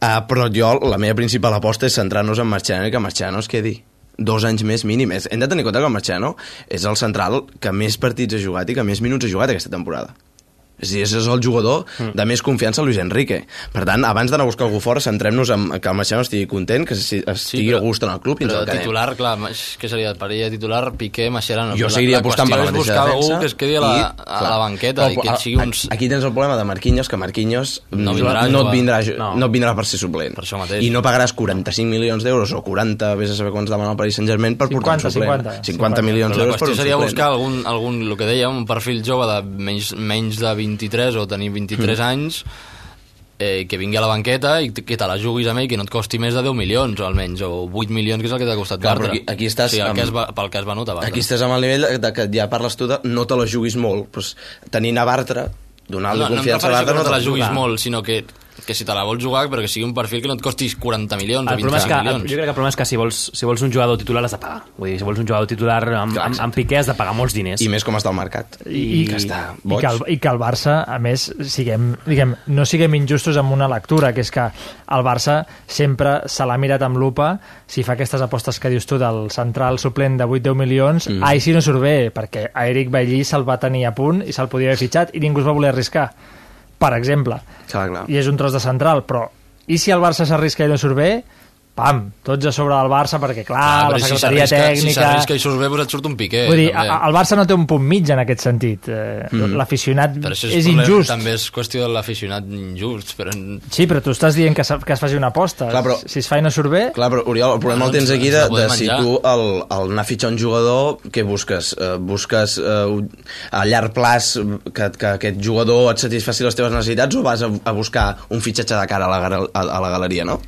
Uh, però jo, la meva principal aposta és centrar-nos en Marciano i que Marciano es quedi dos anys més mínim. Hem de tenir en compte que el Marciano és el central que més partits ha jugat i que més minuts ha jugat aquesta temporada. És a dir, és el jugador de més confiança a Luis Enrique. Per tant, abans d'anar a buscar algú fora, centrem-nos en que el Marciano estigui content, que si- estigui però- a gust en el club i ens Però el titular, clar, què seria? Parella de titular, Piqué, Mascherano. Jo La- seguiria la apostant per la qüestió mateixa defensa. algú que es quedi a la, i, a clar, la banqueta però i que a- sigui uns... Aquí tens el problema de Marquinhos, que Marquinhos No vindrà a no, et vindrà, a No. no. et vindrà per ser suplent. Per això mateix. I no pagaràs 45 milions d'euros o 40, vés a saber quants demana el Paris Saint-Germain per portar un 50, suplent. 50. 50 milions Però la d'euros per qüestió un seria suplent. buscar algun, algun, el que dèiem, un perfil jove de menys, menys de 23 o tenir 23 Mm. anys eh, que vingui a la banqueta i que te la juguis amb ell que no et costi més de 10 milions o almenys, o 8 milions que és el que t'ha costat Clar, però aquí- aquí estàs el que amb- has, va- pel que has venut a Bartra. Aquí estàs amb el nivell de, que ja parles tu de no te la juguis molt. Pues, tenint a Bartra, donar-li no, no confiança a refereixo Bartra... que no te la juguis molt, sinó que, que si te la vols jugar, però que sigui un perfil que no et costis 40 milions El o problema és 25 que, milions. jo crec que el problema és que si vols, si vols un jugador titular has de pagar. Vull dir, si vols un jugador titular amb, amb, amb Piqué has de pagar molts diners. I més com està el mercat. I, que està i, boig. que el, I que el Barça, a més, siguem, diguem, no siguem injustos amb una lectura, que és que el Barça sempre se l'ha mirat amb lupa si fa aquestes apostes que dius tu del central suplent de 8-10 milions, Mm. mm. ai, si no surt bé, perquè a Eric Bailly se'l va tenir a punt i se'l podia haver fitxat i ningú es va voler arriscar, per exemple. Clar, clar. I és un tros de central, però i si el Barça s'arrisca i no surt bé, pam, tots a sobre del Barça, perquè clar, Clar, la si secretaria Si tècnica... s'arrisca i surt bé, doncs et surt un piqué. Vull dir, també. a- el Barça no té un punt mig en aquest sentit. Eh, Mm. L'aficionat això és, problema- injust. També és qüestió de l'aficionat injust. Però... Sí, però tu estàs dient que, que es faci una aposta. Clar, però- Si es fa i no surt bé... Clar, però Oriol, el problema No, el tens ens- aquí de, de si tu al, al anar a fitxar un jugador, què busques? Uh, busques uh, a llarg plaç que, que aquest jugador et satisfaci les teves necessitats o vas a, a buscar un fitxatge de cara a la, a, a la galeria, no?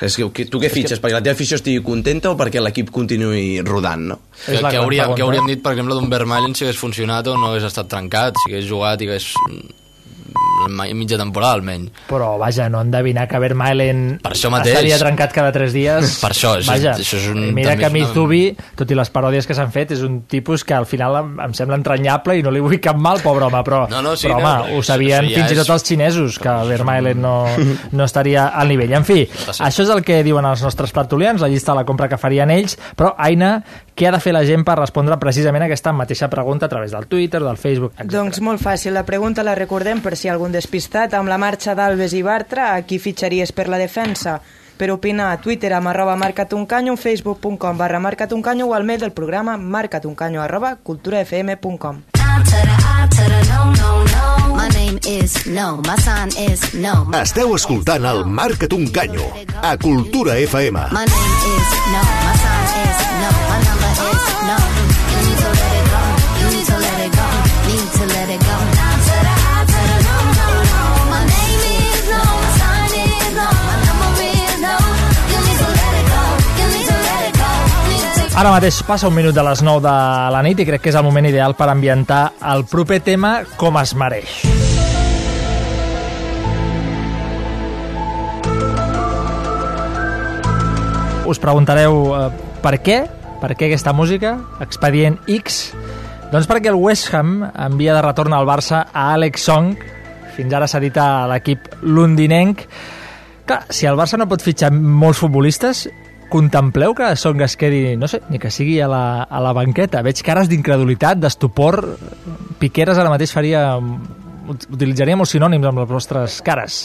És que, que, tu què fitxes? Perquè la teva afició estigui contenta o perquè l'equip continuï rodant, no? Que, que, hauria, que hauríem dit, per exemple, d'un Vermaelen si hagués funcionat o no hagués estat trencat, si hagués jugat i hagués mitja temporada almenys. Però, vaja, no endevinar que Vermaelen Per això mateix. estaria trencat cada tres dies. Per això, això- vaja, això és un- Mira que és una- Mizubi, tot i les paròdies que s'han fet, és un tipus que al final em, em sembla entranyable i no li vull cap mal, pobre home, però, No, no, sí, però no, home, però ho això- sabien això ja fins i és- tot els xinesos, que Vermaelen no, no estaria al nivell. En fi, això és el que diuen els nostres tertulians, la llista de la compra que farien ells, però, Aina, què ha de fer la gent per respondre precisament a aquesta mateixa pregunta a través del Twitter, del Facebook, etc. Doncs molt fàcil, la pregunta la recordem per si algun despistat. Amb la marxa d'Alves i Bartra, a qui fitxaries per la defensa? Per opinar a Twitter amb arroba marcatuncanyo, facebook.com barra marcatuncanyo o al mail del programa marcatuncanyo arroba culturafm.com. Esteu escoltant el Marca't un canyo a Cultura FM. My name is no. My sign is no. My number is no. Ara mateix passa un minut de les 9 de la nit i crec que és el moment ideal per ambientar el proper tema com es mereix. Us preguntareu eh, per què? Per què aquesta música? Expedient X? Doncs perquè el West Ham envia de retorn al Barça a Alex Song, fins ara s'ha dit a l'equip londinenc. Clar, si el Barça no pot fitxar molts futbolistes, contempleu que Song es quedi, no sé, ni que sigui a la, a la banqueta. Veig cares d'incredulitat, d'estupor. Piqueres ara mateix faria... utilitzaria molts sinònims amb les vostres cares.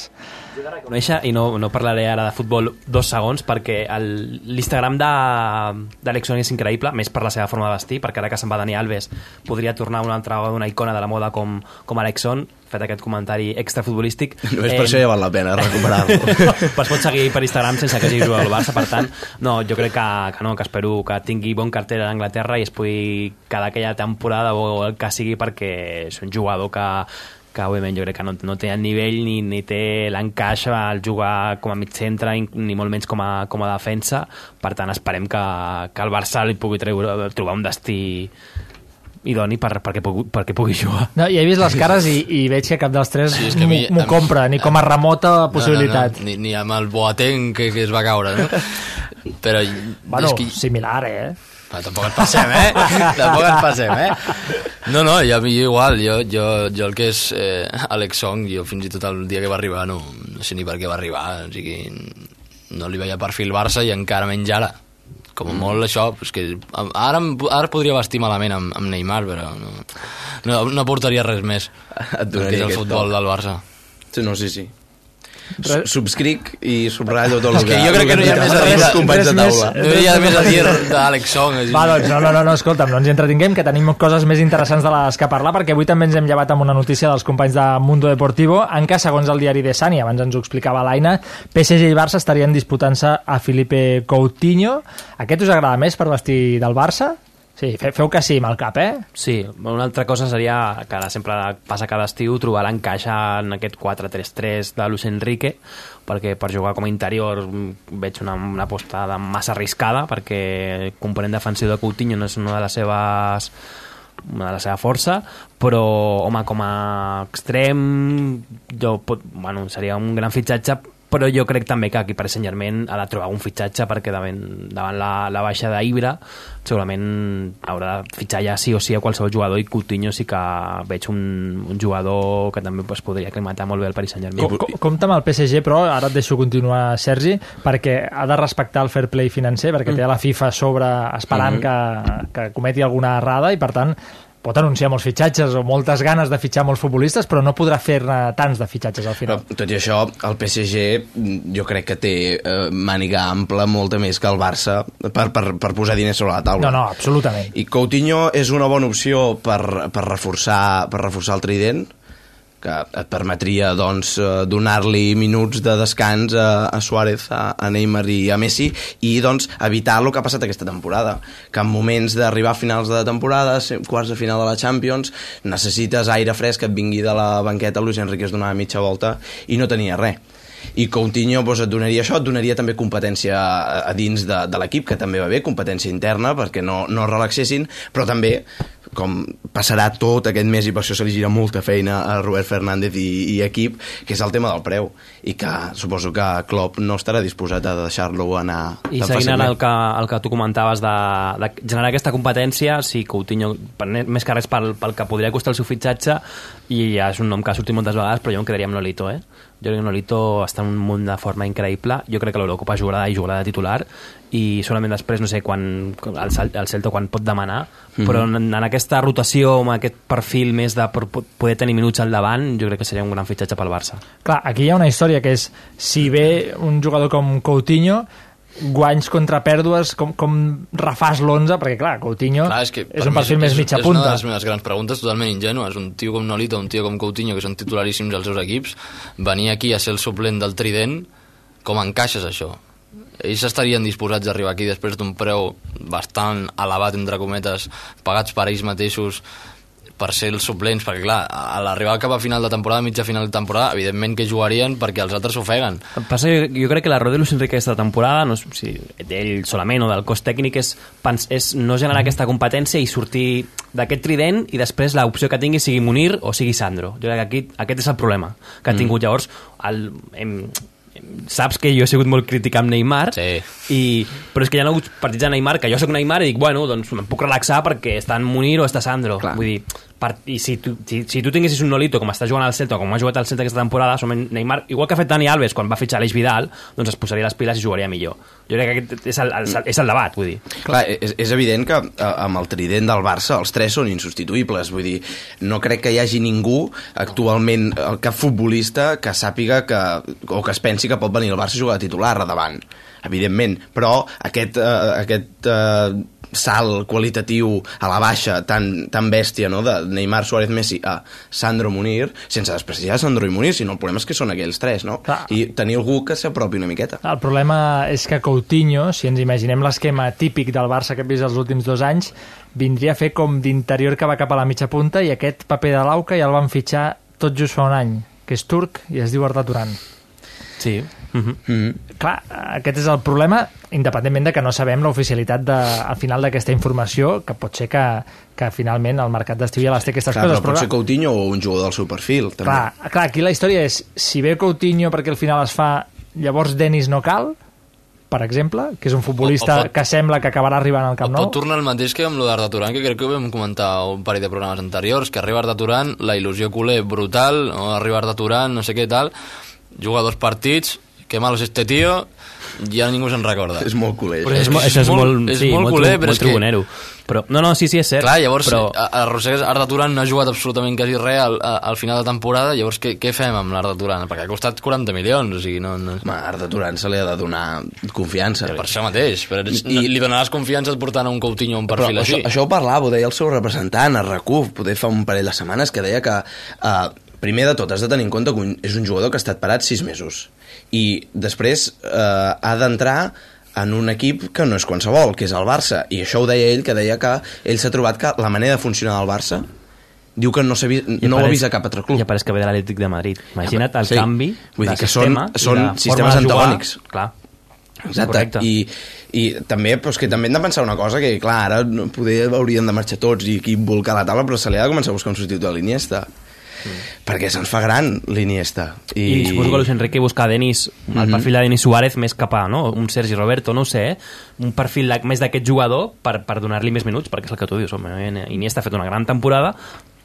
Conèixer, i no, no parlaré ara de futbol dos segons, perquè l'Instagram d'Alex és increïble, més per la seva forma de vestir, perquè ara que se'n va Dani Alves podria tornar una altra vegada una icona de la moda com, com Alex Song, fet aquest comentari extrafutbolístic. Només per això ja val la pena recuperar-lo. pues pots seguir per Instagram sense que hagi jugat al Barça, per tant, no, jo crec que, que no, que espero que tingui bon carter a Anglaterra i es pugui quedar aquella temporada o el que sigui perquè és un jugador que, que òbviament jo crec que no, no té el nivell ni, ni té l'encaix al jugar com a mig centre ni molt menys com a, com a defensa per tant esperem que, que el Barça li pugui treure, trobar un destí idoni per, perquè, pugui, perquè pugui jugar No, ja he vist les cares i, i veig que cap dels tres Sí, sí, és que a mi- m'ho compra, ni com a remota possibilitat. No, no, no. Ni, ni amb el Boateng que, que es va caure, no? Però Bueno, és que... similar, eh? Ah, tampoc ens passem, eh? tampoc ens passem, eh? No, no, jo, jo igual, jo, jo, jo el que és eh, Alex Song, jo fins i tot el dia que va arribar no, no sé ni per què va arribar, o sigui, no li veia perfil Barça i encara menys ara. Com a molt això, és que ara, ara podria vestir malament amb, amb Neymar, però no, no, no portaria res més Et del que donaria és el futbol toc. del Barça. Sí, no, sí, sí. Su- Subscric i subratllo tot el És que jo crec que no hi ha més a dir els companys de taula. No hi ha més a dir d'Àlex Song. Va, doncs no, no, no, no, escolta'm, no ens hi entretinguem, que tenim coses més interessants de les que parlar, perquè avui també ens hem llevat amb una notícia dels companys de Mundo Deportivo, en què, segons el diari de Sani, abans ens ho explicava l'Aina, PSG i Barça estarien disputant-se a Felipe Coutinho. Aquest us agrada més per vestir del Barça? Sí, fe- feu que sí amb el cap, eh? Sí, una altra cosa seria que ara sempre passa cada estiu trobar l'encaix en aquest 4-3-3 de Luis Enrique perquè per jugar com a interior veig una, una aposta de massa arriscada perquè el component defensiu de Coutinho no és una de les seves una de la seva força, però home, com a extrem jo pot, bueno, seria un gran fitxatge però jo crec també que aquí Paris Saint-Germain ha de trobar un fitxatge perquè davant, davant la, la baixa d'Ibra segurament haurà de fitxar ja sí o sí a qualsevol jugador i Coutinho sí que veig un, un jugador que també pues, podria aclimatar molt bé el Paris Saint-Germain Com, com, compte amb el PSG, però ara et deixo continuar, Sergi, perquè ha de respectar el fair play financer, perquè té la FIFA a sobre esperant Mhm. que, que cometi alguna errada i, per tant, pot anunciar molts fitxatges o moltes ganes de fitxar molts futbolistes, però no podrà fer-ne tants de fitxatges al final. Tot i això, el PSG mm, jo crec que té eh, màniga ampla molta més que el Barça per, per, per posar diners sobre la taula. No, no, absolutament. I Coutinho és una bona opció per, per, reforçar, per reforçar el trident, que et permetria doncs, eh, donar-li minuts de descans a, a Suárez, a, a Neymar i a Messi i doncs, evitar el que ha passat aquesta temporada que en moments d'arribar a finals de temporada quarts de final de la Champions necessites aire fresc que et vingui de la banqueta Luis Enrique es donava mitja volta i no tenia res. I Coutinho doncs, et donaria això, et donaria també competència a, a dins de, de l'equip, que també va bé, competència interna, perquè no, no es relaxessin, però també com passarà tot aquest mes i per això se li gira molta feina a Robert Fernández i, i equip, que és el tema del preu i que suposo que Klopp no estarà disposat a deixar-lo anar I tan seguint ara fàcilment. el que, el que tu comentaves de, de generar aquesta competència, sí, Coutinho, per, més que res pel, pel que podria costar el seu fitxatge, i ja és un nom que ha sortit moltes vegades, però jo em quedaria amb Nolito, eh? Jo crec que Nolito està en un munt de forma increïble. Jo crec que l'Eurocopa jugarà i jugarà de titular i solament després, no sé, quan el, el Celta quan pot demanar, Mhm. però en, en aquesta rotació, amb aquest perfil més de poder tenir minuts al davant, jo crec que seria un gran fitxatge pel Barça. Clar, aquí hi ha una història que és, si ve un jugador com Coutinho, guanys contra pèrdues, com, com refàs l'11, perquè clar, Coutinho Clar, és, que és un perfil més mitja És una punta. de les meves grans preguntes totalment ingenues. Un tio com Nolito, un tio com Coutinho, que són titularíssims als seus equips, venir aquí a ser el suplent del Trident, com encaixes això? Ells estarien disposats a arribar aquí després d'un preu bastant elevat, entre cometes, pagats per ells mateixos per ser els suplents, perquè clar, a l'arribar cap a final de temporada, mitja final de temporada, evidentment que jugarien perquè els altres s'ofeguen. Passa, jo, jo crec que l'error de Luis Enrique aquesta temporada, no sigui, d'ell solament o del cos tècnic, és, pens- és no generar aquesta competència i sortir d'aquest trident i després l'opció que tingui sigui Munir o sigui Sandro. Jo crec que aquí, aquest és el problema que ha tingut. Llavors, el, hem, saps que jo he sigut molt crític amb Neymar, Sí. i, però és que hi ha hagut partits de Neymar que jo sóc Neymar i dic, bueno, doncs em puc relaxar perquè està en Munir o està Sandro. Clar. Vull dir, per, i si tu, si, si tu tinguessis un Nolito com està jugant al Celta com ha jugat al Celta aquesta temporada, som Neymar, igual que ha fet Dani Alves quan va fitxar l'Eix Vidal, doncs es posaria les piles i jugaria millor. Jo crec que aquest és el, el, és el debat, vull dir. Clar, és, és evident que eh, amb el trident del Barça els tres són insubstituïbles, vull dir, no crec que hi hagi ningú actualment, eh, cap futbolista que sàpiga que, o que es pensi que pot venir al Barça a jugar de titular a davant, evidentment, però aquest, eh, aquest eh, salt qualitatiu a la baixa tan, tan bèstia no? de Neymar, Suárez, Messi a Sandro Munir, sense despreciar Sandro i Munir, sinó el problema és que són aquells tres, no? Clar. I tenir algú que s'apropi una miqueta. El problema és que Coutinho, si ens imaginem l'esquema típic del Barça que hem vist els últims dos anys, vindria a fer com d'interior que va cap a la mitja punta i aquest paper de l'Auca ja el van fitxar tot just fa un any, que és turc i es diu Arda Turan. Sí. Uh -huh. Mm -hmm. Clar, aquest és el problema, independentment de que no sabem l'oficialitat de, al final d'aquesta informació, que pot ser que, que finalment el mercat d'estiu ja les té aquestes Clar, coses. però pot ser Coutinho o un jugador del seu perfil, també. clar, clar, aquí la història és, si ve Coutinho perquè al final es fa, llavors Denis no cal, per exemple, que és un futbolista O- o pot- que sembla que acabarà arribant al O Camp pot Nou. tornar el mateix que amb lo d'Arda Turan, que crec que ho vam comentar un parell de programes anteriors, que arriba Arda Turan, la il·lusió culer brutal, no? arriba Arda Turan, no sé què tal, juga dos partits, que malo es este tío, ja ningú se'n recorda. És molt culer. Però és, això és molt, és sí, molt molt, culer, però molt és que-. Però, no, no, sí, sí, és cert. Clar, llavors però, però... arrossegues Arda Turan no ha jugat absolutament quasi res al, a- al final de temporada, llavors què, què fem amb l'Arda Turan? Perquè ha costat 40 milions, o sigui, no... no... Home, Arda Turan se li ha de donar confiança. Per això mateix, però I, I- li donaràs confiança et portant a un Coutinho un Però perfil això, així. això ho parlava, ho deia el seu representant, a RAC1, poder fa un parell de setmanes, que deia que, uh, primer de tot, has de tenir en compte que un, és un jugador que ha estat parat sis mesos. I després uh, ha d'entrar en un equip que no és qualsevol, que és el Barça. I això ho deia ell, que deia que ell s'ha trobat que la manera de funcionar del Barça diu que no, vist, no ho ha apareix- vist a cap altre club. I apareix que ve de l'Atlètic de Madrid. Imagina't el Sí. canvi Vull dir que sistema són- són sistemes antagònics. Clar. Exacte, Correcte. I, i també, doncs, que també hem de pensar una cosa, que clar, ara poder haurien de marxar tots i aquí volcar la taula, però se li ha de començar a buscar un substitut de l'Iniesta. Mm. Perquè se'ns fa gran l'Iniesta. I, I suposo que Luis Enrique busca a Denis, el Mhm. perfil de Denis Suárez més cap a no? un Sergi Roberto, no ho sé, eh? un perfil de, més d'aquest jugador per, per donar-li més minuts, perquè és el que tu dius, home, Iniesta ha fet una gran temporada,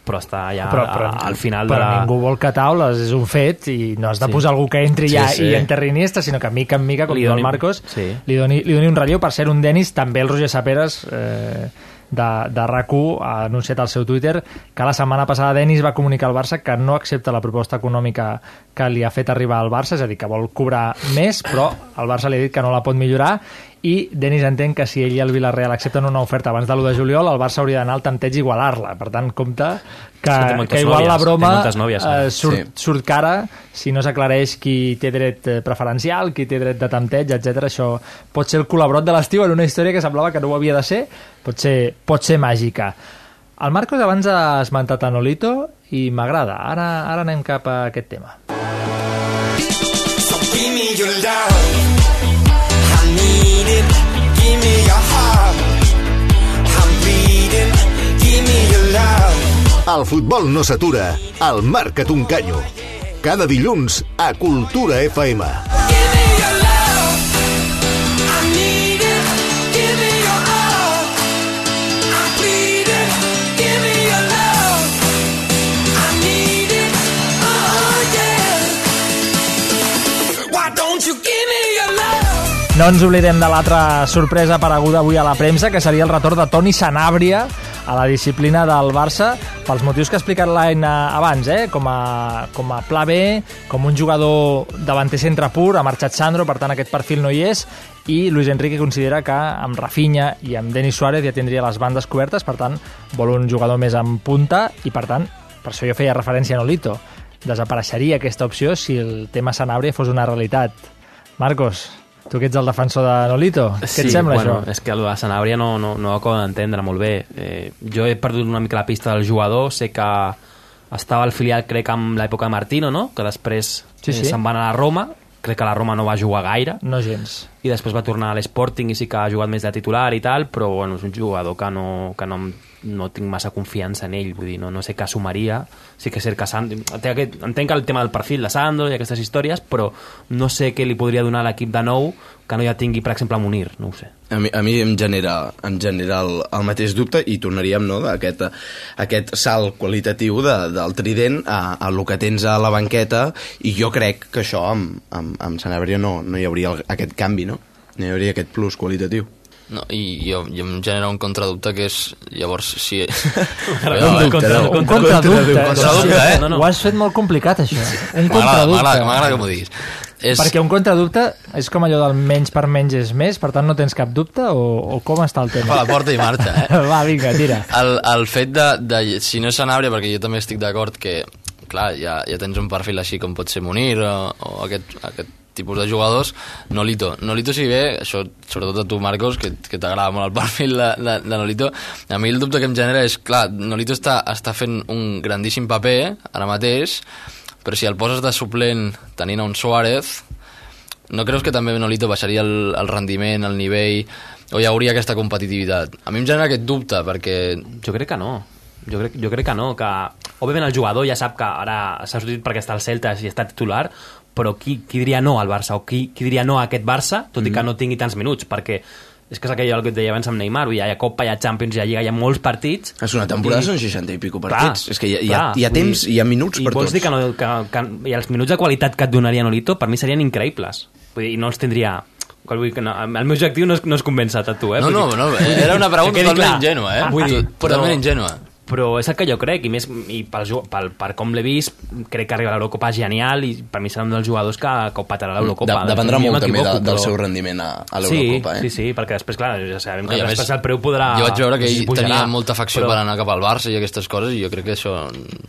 però està ja però, però, a, al final però de la... ningú vol que taules, és un fet i no has de Sí. posar algú que entri Sí, ja sí. i enterri Iniesta, sinó que mica en mica, com Li diu el doni- Marcos, sí. li, doni, li doni un relleu per ser un Denis, també el Roger Saperes eh, de, de RAC1 ha anunciat al seu Twitter que la setmana passada Denis va comunicar al Barça que no accepta la proposta econòmica que li ha fet arribar al Barça, és a dir, que vol cobrar més, però el Barça li ha dit que no la pot millorar i Denis entén que si ell i el Villarreal accepten una oferta abans de l'1 de juliol, el Barça hauria d'anar al tanteig i igualar-la. Per tant, compte que, moltes que igual la nòvies, broma té moltes nòvies, ara. eh, surt, Sí. surt cara si no s'aclareix qui té dret eh, preferencial, qui té dret de tanteig, etc. Això pot ser el col·laborat de l'estiu en una història que semblava que no ho havia de ser, pot ser, pot ser màgica. El Marcos abans ha esmentat a Nolito i m'agrada. Ara, ara anem cap a aquest tema. El futbol no s'atura, al Marca't un canyo. Cada dilluns a Cultura FM. No ens oblidem de l'altra sorpresa apareguda avui a la premsa, que seria el retorn de Toni Sanabria a la disciplina del Barça, pels motius que ha explicat l'Aina abans, eh? com, a, com a pla B, com un jugador davanter centre pur, ha marxat Sandro, per tant aquest perfil no hi és, i Luis Enrique considera que amb Rafinha i amb Denis Suárez ja tindria les bandes cobertes, per tant vol un jugador més en punta, i per tant, per això jo feia referència a Nolito, desapareixeria aquesta opció si el tema Sanabria fos una realitat. Marcos, tu que ets el defensor de Nolito, què et sembla bueno, això? És que el de Sanabria no, no, no ho acabo d'entendre molt bé. Eh, jo he perdut una mica la pista del jugador, sé que estava al filial, crec, amb l'època de Martino, no? que després Sí, eh, sí. se'n van a Roma, crec que la Roma no va jugar gaire, No gens. I després va tornar a l'Sporting i sí que ha jugat més de titular i tal, però bueno, és un jugador que no, que no, no tinc massa confiança en ell, vull dir, no, no sé què sumaria sí que és cert que Sandro, aquest, entenc el tema del perfil de Sandro i aquestes històries però no sé què li podria donar a l'equip de nou que no ja tingui, per exemple, Munir, no ho sé A mi, a mi em genera, em genera el, el mateix dubte i tornaríem no, d'aquest aquest salt qualitatiu de, del trident a, a el que tens a la banqueta i jo crec que això amb, amb, amb Sanabria no, no hi hauria el, aquest canvi, no? No hi hauria aquest plus qualitatiu. No, i, jo, i em genera un contradubte que és, llavors, si... Un contra- un contradubte. Contradubte, eh? Ho has fet molt complicat, això. Un M'agrada, contradubte. m'agrada que m'ho diguis. És... Perquè un contradubte és com allò del menys per menys és més, per tant no tens cap dubte o, o com està el tema? La porta i marxa, eh? Va, vinga, tira. El, el fet de, de, si no és Sanabria, perquè jo també estic d'acord que, clar, ja, ja tens un perfil així com pot ser Munir o, o aquest, aquest tipus de jugadors, Nolito. Nolito si bé, això sobretot a tu, Marcos, que, que t'agrada molt el perfil de, de, de Nolito, a mi el dubte que em genera és, clar, Nolito està, està fent un grandíssim paper ara mateix, però si el poses de suplent tenint un Suárez, no creus que també Nolito baixaria el, el rendiment, el nivell, o hi hauria aquesta competitivitat? A mi em genera aquest dubte, perquè... Jo crec que no. Jo crec, jo crec que no, que òbviament el jugador ja sap que ara s'ha sortit perquè està al Celta i està titular, però qui, qui diria no al Barça o qui, qui diria no a aquest Barça, tot i que no tingui tants minuts, perquè és que és aquell que et deia abans amb Neymar, hi ha Copa, hi ha Champions, hi ha Lliga, hi ha molts partits. És una temporada, són 60 i pico partits. És que hi ha- hi ha- hi ha temps, hi ha minuts i per vols tots. dir que, no, que, que, i els minuts de qualitat que et donaria Nolito per mi serien increïbles. Vull dir, i no els tindria... Vull dir que no, el meu objectiu no és, no és convèncer a tu, eh? No, no, dir- no, dir- era una pregunta totalment clar. ingènua, eh? Vull dir, Totalment ingènua. Però és el que jo crec i més i pel, pel, per com l'he vist crec que arriba a l'Eurocopa genial i per mi serà un dels jugadors que, que ho patarà a l'Eurocopa De, dependrà molt també de, del seu rendiment a, a l'Eurocopa, sí, eh? sí, sí, perquè després, clar, ja sabem No, que i a més, després el preu podrà... Jo vaig veure que ell pujarà, tenia molta afecció però- per anar cap al Barça i aquestes coses i jo crec que això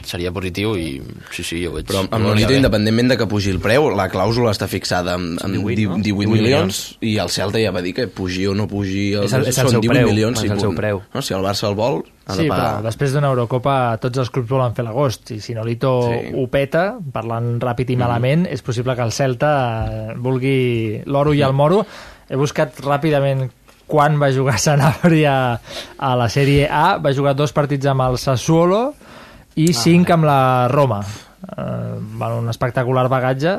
seria positiu i sí, sí, jo veig. Però amb bé. independentment de que pugi el preu, la clàusula està fixada amb, amb 18, 18, no? 18, 18 milions i el Celta ja va dir que pugi o no pugi els, És el- és el són seu 18 preu, milions és el seu preu. No, si el Barça el vol, Sí, de però pagar. després d'una Eurocopa tots els clubs volen fer l'agost i si Nolito Sí. ho peta, parlant ràpid i malament, és possible que el Celta eh, vulgui l'oro i el moro. He buscat ràpidament quan va jugar Sanabria a la Sèrie A. Va jugar dos partits amb el Sassuolo i cinc amb la Roma. Uh, bueno, un espectacular bagatge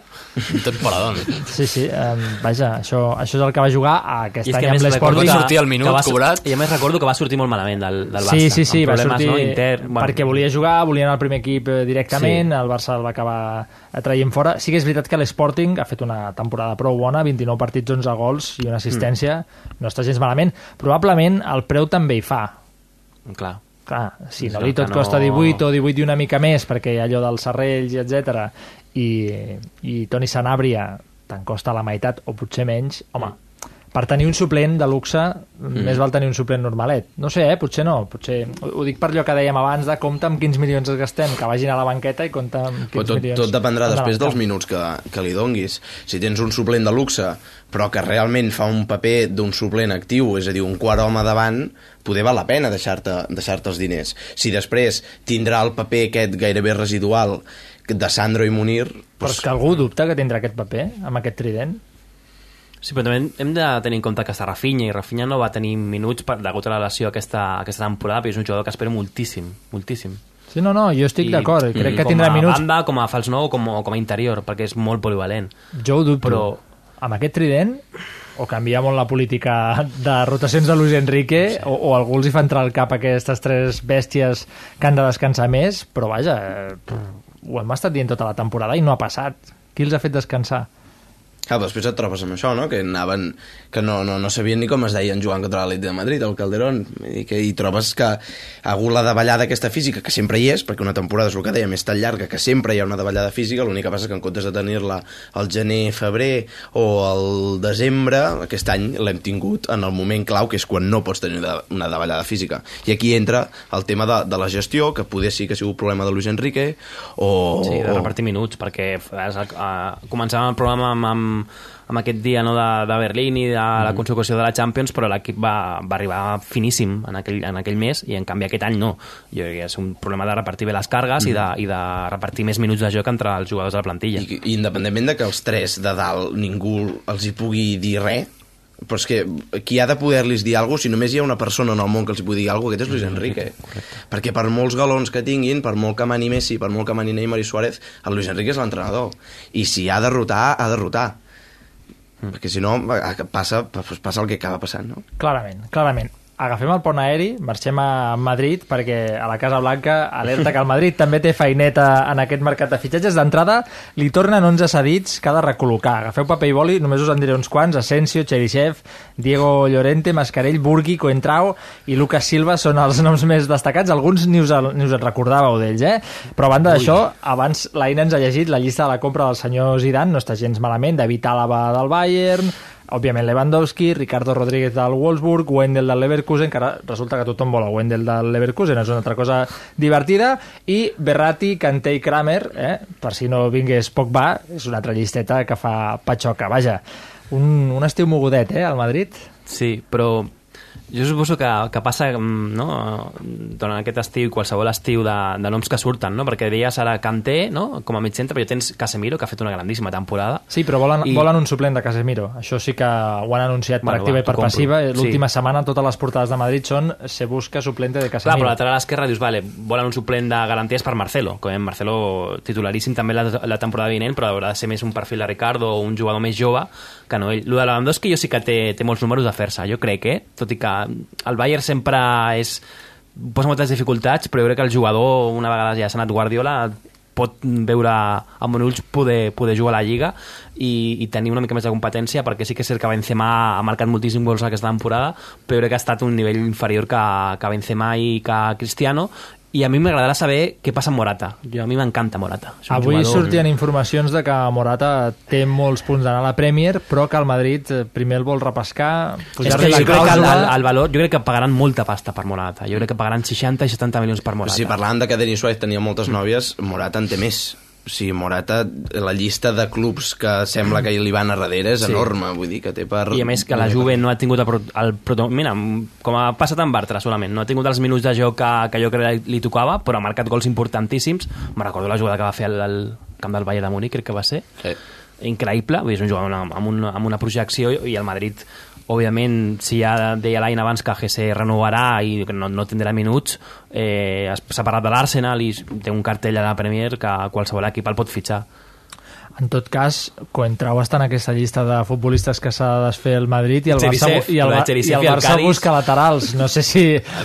Un temporadón. sí, sí, um, vaja, això, això és el que va jugar a aquest I any amb l'Sporting que, sortir al minut que va, cobrat. I a més recordo que va sortir molt malament del, del Barça. Sí, sí, sí, va sortir no? Inter, bueno, perquè volia jugar, volia anar al primer equip eh, directament, Sí. el Barça el va acabar traient fora. Sí que és veritat que l'Sporting ha fet una temporada prou bona, 29 partits, 11 gols i una assistència, no està gens malament. Probablement el preu també hi fa. Clar. Clar, si no li tot costa 18 o 18 i una mica més, perquè allò dels serrells, etc i, i Toni Sanabria te'n costa la meitat o potser menys, home, per tenir un suplent de luxe mm. més val tenir un suplent normalet. No sé, eh? potser no. Potser... Ho, ho dic per allò que dèiem abans de compte amb quins milions es gastem, que vagin a la banqueta i compte amb quins Però tot, milions... tot dependrà després dels minuts que, que li donguis. Si tens un suplent de luxe, però que realment fa un paper d'un suplent actiu, és a dir, un quart home davant, poder val la pena deixar-te deixar els diners. Si després tindrà el paper aquest gairebé residual de Sandro i Munir... Però és que algú dubta que tindrà aquest paper amb aquest trident? Sí, però també hem de tenir en compte que està Rafinha i Rafinha no va tenir minuts per, degut a la lesió aquesta, aquesta temporada, però és un jugador que espera moltíssim, moltíssim. Sí, no, no, jo estic d'acord. Crec que com tindrà a minuts. banda, com a fals nou, com, a- com a interior, perquè és molt polivalent. Jo ho dubto, però amb aquest trident o canvia molt la política de rotacions de Luis Enrique sí. o, o algú els hi fa entrar al cap aquestes tres bèsties que han de descansar més, però vaja, eh, ho hem estat dient tota la temporada i no ha passat. Qui els ha fet descansar? Clar, després et trobes amb això, no? Que anaven, que no, no, no sabien ni com es deien jugant contra l'Atlètic de Madrid, el Calderón, i que hi trobes que hagut la davallada aquesta física, que sempre hi és, perquè una temporada és el que dèiem, és tan llarga que sempre hi ha una davallada física, l'únic que passa és que en comptes de tenir-la al gener, febrer o al desembre, aquest any l'hem tingut en el moment clau, que és quan no pots tenir una davallada física. I aquí entra el tema de, de la gestió, que poder sí que ha sigut problema de Luis Enrique, o... Sí, de repartir minuts, perquè uh, començàvem el programa amb, amb, amb aquest dia no, de, de Berlín i de la consecució de la Champions, però l'equip va, va arribar finíssim en aquell, en aquell mes i en canvi aquest any no. Jo crec que és un problema de repartir bé les cargues i, de, i de repartir més minuts de joc entre els jugadors de la plantilla. I independentment de que els tres de dalt ningú els hi pugui dir res, però és que qui ha de poder-los dir alguna cosa, si només hi ha una persona en el món que els pugui dir alguna cosa, aquest és Luis Enrique. Perquè per molts galons que tinguin, per molt que mani Messi, per molt que mani Neymar i Suárez, el Luis Enrique és l'entrenador. I si ha de rotar, ha de rotar. Perquè si no, passa, pues passa el que acaba passant, no? Clarament, clarament. Agafem el pont aeri, marxem a Madrid perquè a la Casa Blanca alerta que el Madrid també té feineta en aquest mercat de fitxatges. D'entrada li tornen 11 cedits que ha de recol·locar. Agafeu paper i boli, només us en diré uns quants. Asensio, Cherisev, Diego Llorente, Mascarell, Burgui, Coentrao i Lucas Silva són els noms més destacats. Alguns ni us, ni us en recordàveu d'ells, eh? Però a banda d'això, abans l'Aina ens ha llegit la llista de la compra del senyor Zidane, no està gens malament, David Àlava del Bayern, òbviament Lewandowski, Ricardo Rodríguez del Wolfsburg, Wendel del Leverkusen, que ara resulta que tothom vol a Wendel del Leverkusen, és una altra cosa divertida, i Berratti, Kanté i Kramer, eh? per si no vingués Pogba, és una altra llisteta que fa patxoca. Vaja, un, un estiu mogudet, eh, al Madrid? Sí, però jo suposo que, que passa mm, no, durant aquest estiu i qualsevol estiu de, de noms que surten, no? perquè deies ara Kanté no? com a mig centre, però ja tens Casemiro que ha fet una grandíssima temporada Sí, però volen, I- volen un suplent de Casemiro. Això sí que ho han anunciat per Bueno, activa va, i per passiva. L'última Sí. setmana totes les portades de Madrid són se busca suplente de Clar, Casemiro. però a lateral esquerra dius, vale, volen un suplent de garanties per Marcelo, com en Marcelo titularíssim també la, la temporada vinent, però haurà de ser més un perfil de Ricardo o un jugador més jove que no ell. Lo de Lewandowski jo sí que té, té molts números de fer-se, jo crec, eh? Tot i que el Bayern sempre és posa moltes dificultats, però jo crec que el jugador, una vegada ja s'ha anat Guardiola, pot veure amb ulls poder, poder jugar a la Lliga i, i tenir una mica més de competència perquè sí que és cert que Benzema ha marcat moltíssims gols aquesta temporada però crec que ha estat un nivell inferior que, que Benzema i que Cristiano i a mi m'agradarà saber què passa amb Morata. Jo, a mi m'encanta Morata. Avui jugador- sortien informacions de que Morata té molts punts d'anar a la Premier, però que el Madrid eh, primer el vol repescar, és que jo crec que el, el, el valor, jo crec que pagaran molta pasta per Morata. Jo crec que pagaran 60 i 70 milions per Morata si parlàvem de que Denis Suárez tenia moltes nòvies, Morata en té més. O sigui, Morata, la llista de clubs que sembla que li van a darrere és Sí. enorme, vull dir que té per... I a més que la Juve no ha tingut el, pro- el proto... Mira, com ha passat amb Bartra solament, no ha tingut els minuts de joc que, que jo crec que li tocava, però ha marcat gols importantíssims. Me recordo la jugada que va fer al, al camp del Valle de Múnich, crec que va ser. Sí. Increïble, és un jugador amb, una, amb una projecció i el Madrid òbviament, si ja deia l'any abans que GC renovarà i que no, no tindrà minuts, eh, es- s'ha parlat de l'Arsenal i té un cartell a la Premier que qualsevol equip el pot fitxar. En tot cas, Coentrao està en aquesta llista de futbolistes que s'ha de desfer el Madrid i el Barça, i el, i el Barça busca laterals. No sé si,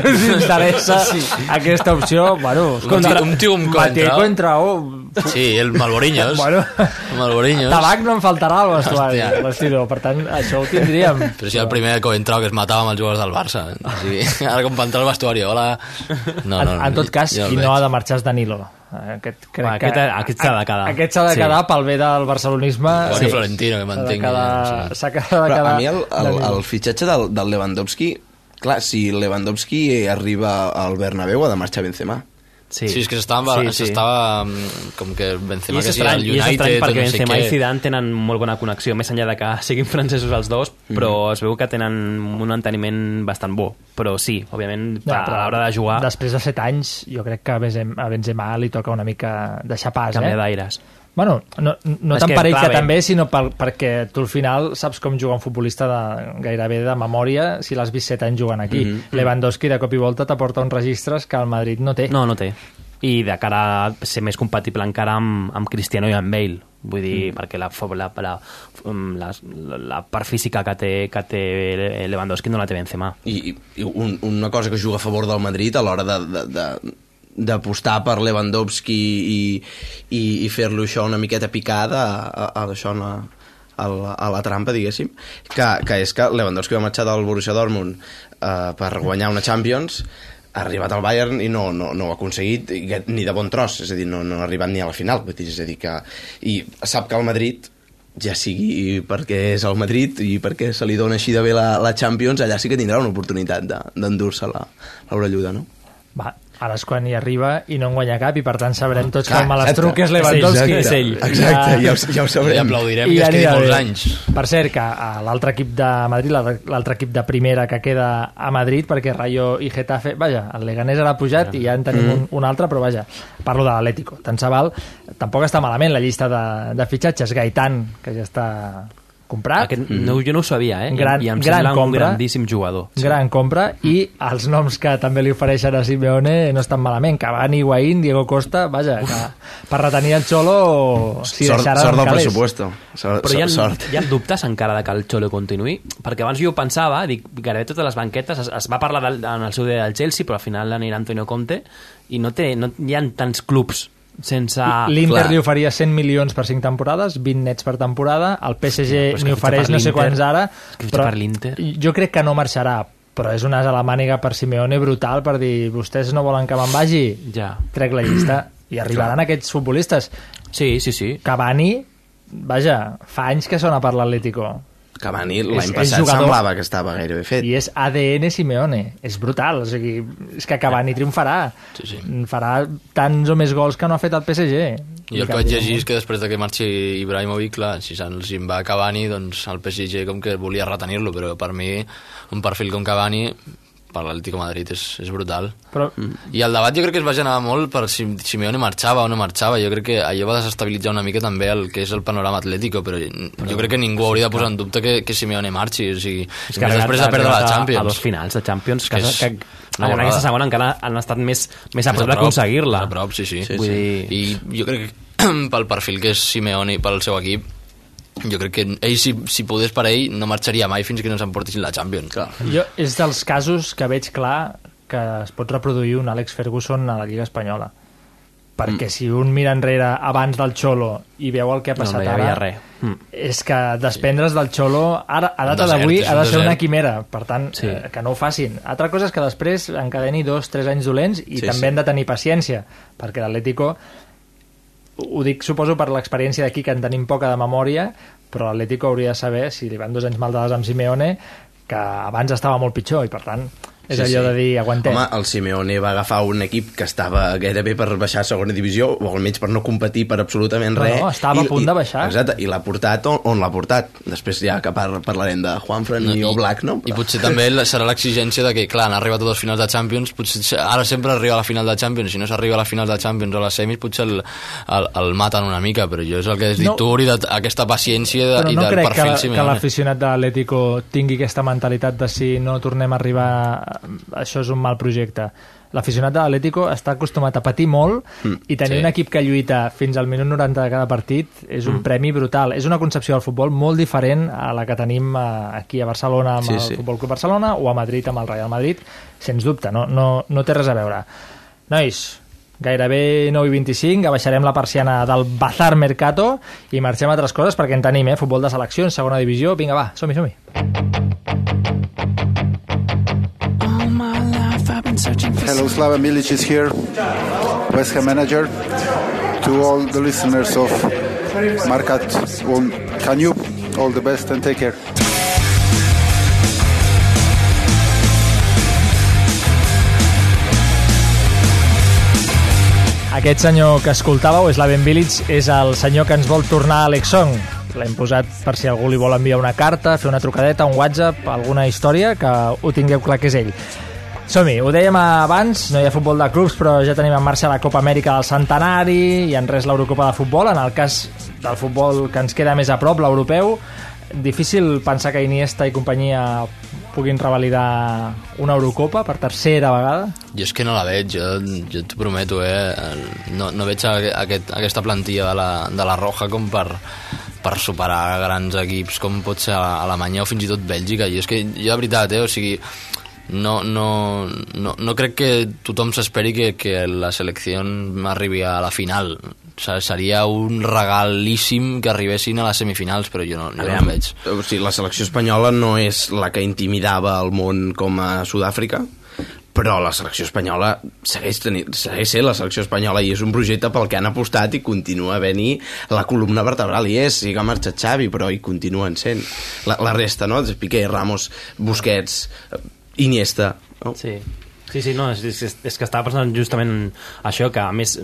si interessa aquesta opció. Bueno, Un tio- un tio amb Coentrao. Coentrao. Sí, el Malboriños. Bueno, Malboriños. tabac no en faltarà al vestuari, vestidor. Per tant, això ho tindríem. Però si el primer que entrava que es matava amb els jugadors del Barça. O sigui, ara com va entrar al vestuari, hola... No, en, en tot cas, qui no ha de marxar és Danilo. Aquest, crec aquest- que, aquest s'ha de quedar. Aquest s'ha de Sí. quedar pel bé del barcelonisme. Igual que Florentino, que S'ha de mantingui, quedar- sí. De Però quedar... a mi el, el, el fitxatge del, del Lewandowski clar, si Lewandowski arriba al Bernabéu ha de marxar Benzema Sí, Sí, és que s'estava Sí, sí. mm, com que Benzema I és que estrany, el i és United, estrany perquè no sé Benzema i què. Zidane tenen molt bona connexió, més enllà de que siguin francesos els dos, però Mhm. es veu que tenen un enteniment bastant bo. Però sí, òbviament, Ja, a l'hora de jugar, Després de 7 anys, jo crec que a Benzema, a Benzema li toca una mica deixar pas, canvia eh? d'aires. Bueno, no, no És tant que, per ell que bé. també, sinó per, perquè tu al final saps com juga un futbolista de, gairebé de memòria si l'has vist 7 anys jugant aquí. Mhm. Lewandowski de cop i volta t'aporta uns registres que el Madrid no té. No, no té. I de cara a ser més compatible encara amb, amb Cristiano i amb Bale. Vull dir, mm. perquè la, la, la, la, la, la part física que té, que té Lewandowski no la té Benzema. i, i un, una cosa que juga a favor del Madrid a l'hora de, de, de d'apostar per Lewandowski i, i, i fer-lo això una miqueta picada a, a, a això a la, a la, a la trampa, diguéssim, que, que és que Lewandowski va marxar del Borussia Dortmund eh, per guanyar una Champions ha arribat al Bayern i no, no, no ho ha aconseguit ni de bon tros, és a dir, no, no ha arribat ni a la final, vull dir, és a dir que i sap que el Madrid ja sigui perquè és el Madrid i perquè se li dona així de bé la, la Champions, allà sí que tindrà una oportunitat de- d'endur-se la, l'orelluda, no? Va, ara és quan hi arriba i no en guanya cap i per tant sabrem tots Clar, que el malastruc és Lewandowski. És ell, exacte, ja ho- ja ho sabrem. I aplaudirem I que es quedi molts bé. anys. Per cert, que a l'altre equip de Madrid, l'altre- equip de primera que queda a Madrid, perquè Rayo i Getafe, vaja, el Leganés ara ha pujat i ja en tenim un, un altre, però vaja, parlo de l'Atlético. Tant se val, tampoc està malament la llista de, de fitxatges. Gaitán, que ja està comprat. Aquest, no, jo no ho sabia, eh? Gran- I, i em gran sembla un compra. grandíssim jugador. gran compra i els noms que també li ofereixen a Simeone no estan malament, Cavani, Higuaín, Diego Costa, vaja, que per retenir el Xolo si sort, deixaran sort del calés. pressupuesto. Sort, Però hi ha, sort. hi ha dubtes encara de que el Xolo continuï? Perquè abans jo pensava, dic, gairebé totes les banquetes, es, es va parlar del, en el seu dia del Chelsea, però al final anirà Antonio Conte, i no, té, no hi ha tants clubs sense... L'Inter Clar. li oferia 100 milions per 5 temporades, 20 nets per temporada, el PSG però que n'hi ofereix no sé quants ara, és que fitxa per l'Inter. jo crec que no marxarà, però és una asa a la màniga per Simeone brutal per dir, vostès no volen que me'n vagi? Ja. Trec la llista. I arribaran aquests futbolistes. Sí, sí, sí. Cavani, vaja, fa anys que sona per l'Atlético. Cavani l'any passat jugador. semblava que estava gairebé fet. I és ADN Simeone. És brutal. O sigui, és que Cavani triomfarà. Sí, sí. Farà tants o més gols que no ha fet el PSG. I el que vaig llegir és que després de que marxi Ibrahimovic, clar, si se'ls va Cavani, doncs el PSG com que volia retenir-lo, però per mi un perfil com Cavani per l'Atlético Madrid és, és brutal. Però, I el debat jo crec que es va generar molt per si Simeone marxava o no marxava. Jo crec que allò va desestabilitzar una mica també el que és el panorama atlètico, però jo crec que ningú hauria de posar en dubte que, que Simeone marxi. O sigui, És que després de perdre la Champions. A dos finals de Champions, que, És que, que en aquesta segona encara han estat més, més a prop d'aconseguir-la. A prop, sí, sí. Sí, Vull sí. dir... I jo crec que pel perfil que és Simeone i pel seu equip, jo crec que ell, si, si podés per ell, no marxaria mai fins que no s'emportissin la Champions. Clar. Jo és dels casos que veig clar que es pot reproduir un Alex Ferguson a la Lliga Espanyola. Perquè Mm. si un mira enrere abans del Xolo i veu el que ha No, passat no hi ara... havia res. Mm. És que desprendre's del Xolo ara, a data d'avui ha de ser desert. una quimera. Per tant, Sí. eh, que no ho facin. Altra cosa és que després encadeni dos, tres anys dolents i Sí, també sí. han de tenir paciència, perquè l'Atlético ho dic, suposo, per l'experiència d'aquí, que en tenim poca de memòria, però l'Atlético hauria de saber, si li van dos anys mal dades amb Simeone, que abans estava molt pitjor, i per tant, és Sí, allò sí. de dir, aguantem. Home, el Simeone va agafar un equip que estava gairebé per baixar a segona divisió, o almenys per no competir per absolutament No, res. no, estava a punt de baixar. Exacte, i l'ha portat on, on l'ha portat. Després ja que par parlarem de Juanfran no, i Oblak, no? I potser també la- serà l'exigència de que, clar, han arribat a dos finals de Champions, potser se- ara sempre arriba a la final de Champions, si no s'arriba a la final de Champions o a les semis, potser el, el, el maten una mica, però jo és el que has dit No. tu, Uri, de, aquesta paciència de, però i no del crec que, perfil que Simeone. l'aficionat de l'Atlético tingui aquesta mentalitat de si no tornem a arribar això és un mal projecte l'aficionat de l'Atlético està acostumat a patir molt Mm, i tenir sí. un equip que lluita fins al minut 90 de cada partit és un premi brutal, és una concepció del futbol molt diferent a la que tenim eh, aquí a Barcelona amb Sí, el sí. Futbol Club Barcelona o a Madrid amb el Real Madrid sens dubte, no, no, no té res a veure nois, gairebé 9 i 25, abaixarem la persiana del Bazar Mercato i marxem a altres coses perquè en tenim, eh? Futbol de seleccions, segona divisió, vinga va, som-hi, som-hi. Hello, Slava Milic is here, West Ham manager. To all the listeners of Markat, can you all the best and take care. Aquest senyor que escoltàveu, és la Ben Village, és el senyor que ens vol tornar a Alex Song. L'hem posat per si algú li vol enviar una carta, fer una trucadeta, un WhatsApp, alguna història, que ho tingueu clar que és ell. Som-hi, ho dèiem abans, no hi ha futbol de clubs, però ja tenim en marxa la Copa Amèrica del Centenari i en res l'Eurocopa de Futbol. En el cas del futbol que ens queda més a prop, l'europeu, difícil pensar que Iniesta i companyia puguin revalidar una Eurocopa per tercera vegada. Jo és que no la veig, jo, jo t'ho prometo, eh? No, no veig aquest, aquesta plantilla de la, de la Roja com per, per superar grans equips com pot ser Alemanya o fins i tot Bèlgica. I és que jo, de veritat, eh? O sigui, no, no, no, no crec que tothom s'esperi que, que la selecció arribi a la final. Seria un regalíssim que arribessin a les semifinals, però jo no, jo no Aviam, ho veig. o sigui, la selecció espanyola no és la que intimidava el món com a Sud-àfrica, però la selecció espanyola segueix, tenir, segueix sent la selecció espanyola i és un projecte pel que han apostat i continua havent-hi la columna vertebral i és, sí que ha marxat Xavi però hi continuen sent la, la resta, no? Piqué, Ramos, Busquets eh, Iniesta no? Sí. Sí, sí, no, és, és, és que estava pensant justament això, que a més,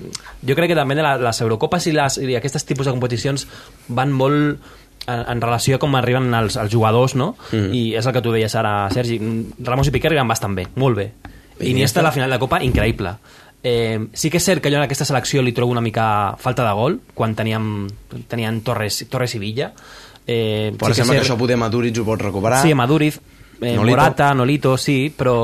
jo crec que també de la, les Eurocopes i, les, i aquests tipus de competicions van molt en, en relació a com arriben els, els jugadors, no? Mhm. I és el que tu deies ara, Sergi. Ramos i Piqué arriben bastant bé, molt bé. I Iniesta a la final de Copa, increïble. Eh, sí que és cert que jo en aquesta selecció li trobo una mica falta de gol, quan teníem, tenien Torres, Torres i Villa. Eh, Però sí sembla que cert- això poder Maduriz ho pot recuperar. Sí, Maduriz, eh, Nolito. Morata, Nolito, sí, però,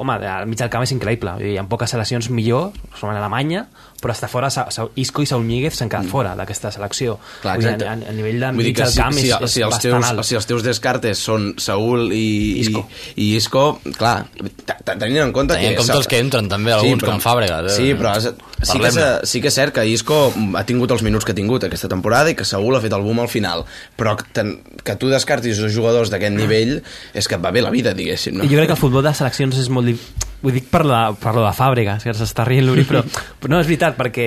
home, al mig del camp és increïble. Hi ha poques seleccions millor, som en Alemanya, però està fora, Sa- Sa- Isco i Saúl Ñíguez s'han quedat fora d'aquesta selecció. Mm. Clar, Vull dir, a, a, nivell de Vull dir mig que del si, camp si, és, és si, els teus, alt. si els teus descartes són Saúl i Isco. i, i Isco, clar, tenint en compte Tenint que... en compte els que entren també, alguns, com Fàbregas, eh? Sí, però sí, que és, sí que és cert que Isco ha tingut els minuts que ha tingut aquesta temporada i que Saúl ha fet el boom al final, però que, ten, que tu descartis dos jugadors d'aquest nivell és que et va bé la vida, diguéssim. No? Jo crec que el futbol de seleccions és molt... Ho dic per, la, per lo de Fàbregas, que s'està rient l'Uri, però, però no, és veritat, perquè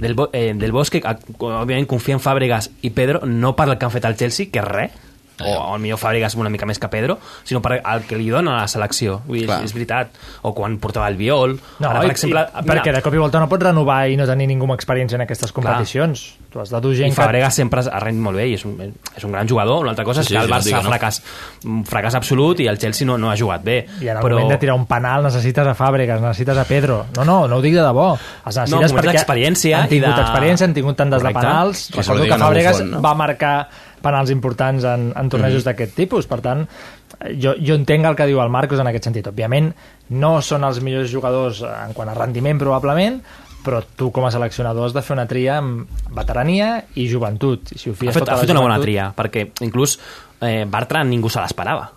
del, eh, del Bosque, òbviament confia en Fàbregas i Pedro, no per el que han fet al Chelsea, que res, o, o millor Fàbregas una mica més que Pedro, sinó per el que li dona a la selecció. Vull dir, Clar. és, és veritat. O quan portava el viol. No, Ara, per exemple, i, perquè de cop i volta no pots renovar i no tenir ningú amb experiència en aquestes competicions. Tu has de dur gent I Fàbregas sempre ha rendit molt bé i és un, és un gran jugador. Una altra cosa Sí, és que sí, el no Barça que no. fracàs, un fracàs absolut i el Chelsea no, no ha jugat bé. I en el però... moment de tirar un penal necessites a Fàbregas, necessites a Pedro. No, no, no ho dic de debò. Els No, necessites moments perquè han tingut de- experiència, han tingut tantes de Correcte. penals. Que Recordo que Fàbregas no? va marcar penals importants en, en tornejos Mhm. d'aquest tipus. Per tant, jo, jo entenc el que diu el Marcos en aquest sentit. Òbviament, no són els millors jugadors en quant a rendiment, probablement, però tu com a seleccionador has de fer una tria amb veterania i joventut. Si ho ha fies fet, tota ha fet una bona joventut- tria, perquè inclús eh, Bartra ningú se l'esperava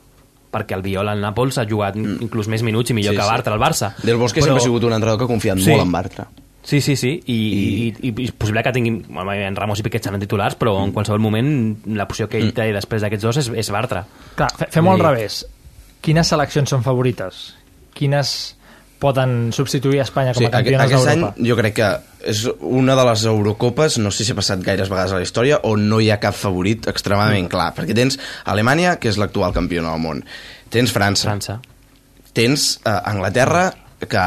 perquè el Viola al Nàpols ha jugat inclús més minuts i millor Sí, que. Bartra al Barça. Del Bosque sempre ha sigut un entrenador que ha confiat Sí. molt en Bartra. Sí, sí, sí, i, I... I, i, i possible que tinguin en Ramos i Piquet seran titulars, però en qualsevol moment la posició que ell té després d'aquests dos és, és Bartra. Clar, fe- fem-ho al revés. Quines seleccions són favorites? Quines poden substituir a Espanya com Sí, a aquest, campiones aquest any d'Europa? jo crec que és una de les Eurocopes, no sé si ha passat gaires vegades a la història, on no hi ha cap favorit extremadament clar, perquè tens Alemanya, que és l'actual campiona del món, tens França, França. tens eh, Anglaterra, que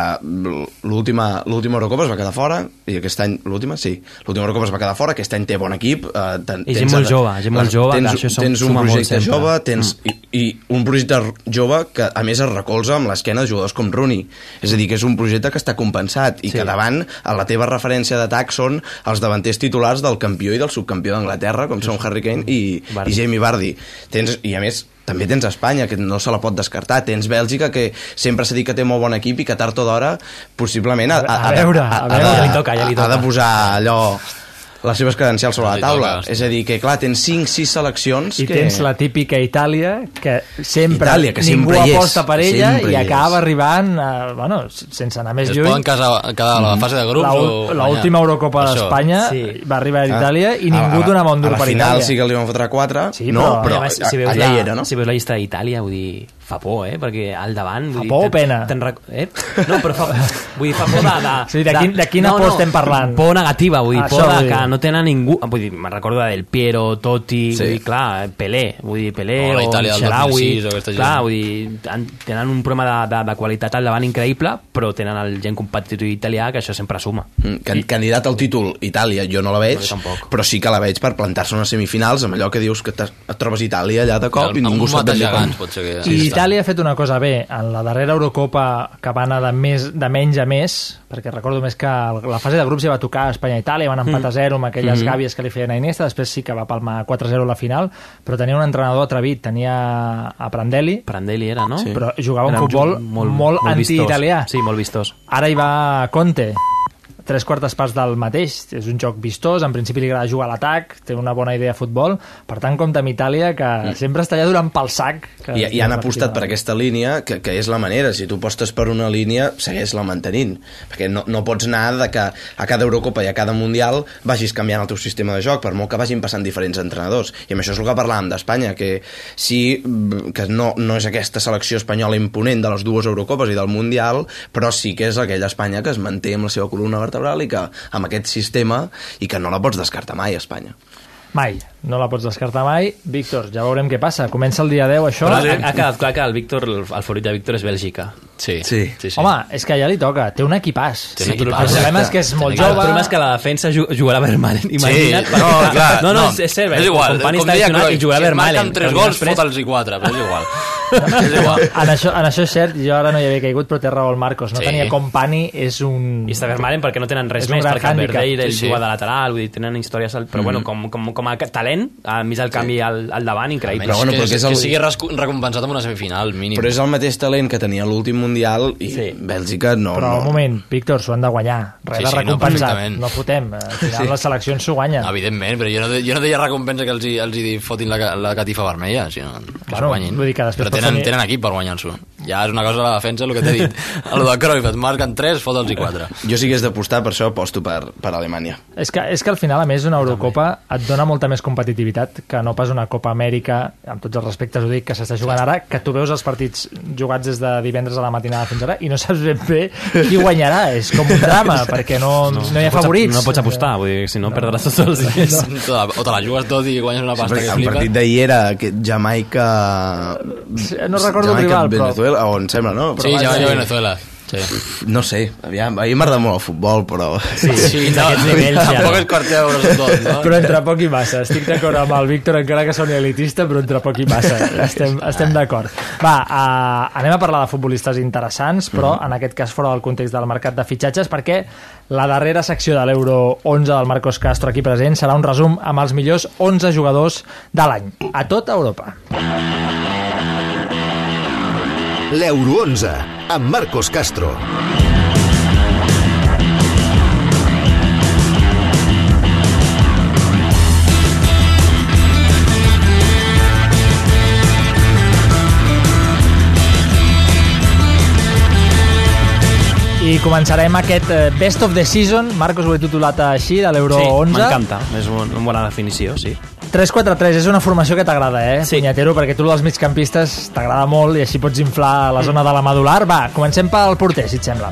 l'última Eurocopa es va quedar fora i aquest any, l'última, sí l'última Eurocopa es va quedar fora, aquest any té bon equip eh, ten, I gent molt jove, gent molt jove, tens, això tens un projecte jove tens, Mm. i, i un projecte jove que a més es recolza amb l'esquena de jugadors com Rooney és a dir, que és un projecte que està compensat i Sí. que davant a la teva referència d'atac són els davanters titulars del campió i del subcampió d'Anglaterra com són Harry Kane i, Vardy. i Jamie Vardy tens, i a més també tens Espanya, que no se la pot descartar. Tens Bèlgica, que sempre s'ha dit que té molt bon equip i que tard o d'hora, possiblement, ha, ha, A veure, a ha, veure. ha, Ja de- li toca, ja li ha de toca. posar allò les seves credencials sobre la taula. és a dir, que clar, tens 5-6 seleccions I que... tens la típica Itàlia, que sempre Itàlia, que ningú sempre hi és, aposta per ella sempre i acaba és. arribant, eh, bueno, sense anar més Es lluny. poden casar, quedar a la fase de grups La, o... la última Eurocopa d'Espanya Sí. va arribar a Ah. Itàlia i A- ningú a- donava un dur A la per final Itàlia. sí que li van fotre 4, Sí, no, però- però, a a- si veus, allà la, hi era, no? si veus la llista d'Itàlia, vull dir, fa por, eh? Perquè al davant... Fa por o dir, pena? Te'n, rec- eh? No, però fa, vull dir, fa por de... de Sí, de quin- de quina por estem parlant? Por negativa, vull dir, Això por de dir. Que no tenen ningú... Vull dir, me'n recordo de Del Piero, Totti, Sí. vull dir, clar, Pelé, vull dir, Pelé O o, Itàlia del Xaraui... 2006 o aquesta gent. Clar, vull dir, tenen un problema de, de, de qualitat al davant increïble, però tenen el gent competitiu italià, que això sempre suma. Mm, Can, candidat al títol Itàlia jo no la veig, No, però sí que la veig per plantar-se a unes semifinals amb allò que dius que et trobes a Itàlia allà de cop i Amb ningú sap ben bé com. que... I Itàlia ha fet una cosa bé. En la darrera Eurocopa, que va anar de, més, de menys a més, perquè recordo més que la fase de grups ja va tocar Espanya-Itàlia, van empatar a zero amb aquelles Mhm. gàbies que li feien a Iniesta, després sí que va palmar 4-0 a la final, però tenia un entrenador atrevit, tenia a Prandelli, Prandelli era, no? Sí. però jugava un Era futbol ju- molt anti-italià. vistós. Sí, molt vistós. Ara hi va Conte, tres quartes parts del mateix. És un joc vistós, en principi li agrada jugar a l'atac, té una bona idea de futbol. Per tant, compta amb Itàlia, que Mm. sempre està allà durant pel sac. Que I, i han apostat per aquesta línia que, que és la manera, si tu apostes per una línia segueix-la mantenint, perquè no, no pots anar de que a cada Eurocopa i a cada Mundial vagis canviant el teu sistema de joc per molt que vagin passant diferents entrenadors i amb això és el que parlàvem d'Espanya que sí, que no, no és aquesta selecció espanyola imponent de les dues Eurocopes i del Mundial, però sí que és aquella Espanya que es manté amb la seva columna vertebral i que amb aquest sistema i que no la pots descartar mai Espanya Mai. No la pots descartar mai. Víctor, ja veurem què passa. Comença el dia 10, això. Però ha, ha quedat clar que el Víctor, el, el favorit de Víctor és Bèlgica. Sí. Sí. sí, sí. Home, és que ja li toca. Té un equipàs. Té un Sí, equipàs, El problema és que és molt El jove. problema és que la defensa ju- jugarà Vermaelen. Imagina't. Sí, no, clar, no, no, no. és, cert, és igual, Company com està deia lesionat i jugarà si et Vermaelen. marquen 3 però gols, després- fot'ls i 4, però és igual. és igual. En això, en això és cert, jo ara no hi havia caigut, però té raó el Marcos. No Sí. tenia Company, és un... I està Vermaelen perquè no tenen res més, perquè el hàndicap. Verdeir ell Sí, sí. juga de lateral, vull dir, tenen històries... al- Però Mhm. bueno, com, com, com a talent, a mig del canvi al, al davant, increïble. Però bueno, que, que, que sigui recompensat amb una semifinal, mínim. Però és el mateix talent que tenia l'últim Mundial i sí. Bèlgica no. Però no. un moment, Víctor, s'ho han de guanyar. Res Sí, de sí, no, recompensat. perfectament. No, fotem. Al final Sí. les seleccions s'ho guanyen. Evidentment, però jo no, jo no deia recompensa que els, hi, els hi fotin la, la catifa vermella, sinó que Bueno, s'ho guanyin. vull dir que però tenen, tenir- tenen equip per guanyar-s'ho. Ja és una cosa de la defensa, el que t'he dit. El de Cruyff, et marquen 3, fot'ls i 4. Jo sí que és d'apostar, per això aposto per, per Alemanya. És que, és que al final, a més, una Eurocopa et dona molta més competitivitat que no pas una Copa Amèrica, amb tots els respectes ho dic, que s'està jugant ara, que tu veus els partits jugats des de divendres a la matinada fins ara i no saps ben bé qui guanyarà. És com un drama, perquè no, no, no hi ha favorits. No pots apostar, vull dir, si no perdràs tots els diners. No. O te la jugues tot i guanyes una Sí, pasta perquè que el flipa. partit d'ahir era aquest Jamaica... No recordo el Jamaica, rival, però- Venezuela, o em sembla, no? Sí, Jamaica, Venezuela. Sí. No sé, aviam, a mi m'agrada molt el futbol, però... Sí, sí, a aquests nivells ja Tampoc no. és quart euros tot, no? Però entre poc i massa. Estic d'acord amb el Víctor, encara que soni elitista, però entre poc i massa. Estem, estem d'acord. Va, uh, anem a parlar de futbolistes interessants, però en aquest cas fora del context del mercat de fitxatges, perquè la darrera secció de l'Euro 11 del Marcos Castro aquí present serà un resum amb els millors 11 jugadors de l'any, a tota Europa. L'Euro 11, amb Marcos Castro. I començarem aquest eh, Best of the Season, Marcos ho he titulat així, de l'Euro Sí, 11. m'encanta, és un- una bona definició, sí. 3-4-3 és una formació que t'agrada, eh, sí. Punyatero, perquè tu dels migcampistes t'agrada molt i així pots inflar la zona de la medular. Va, comencem pel porter, si et sembla.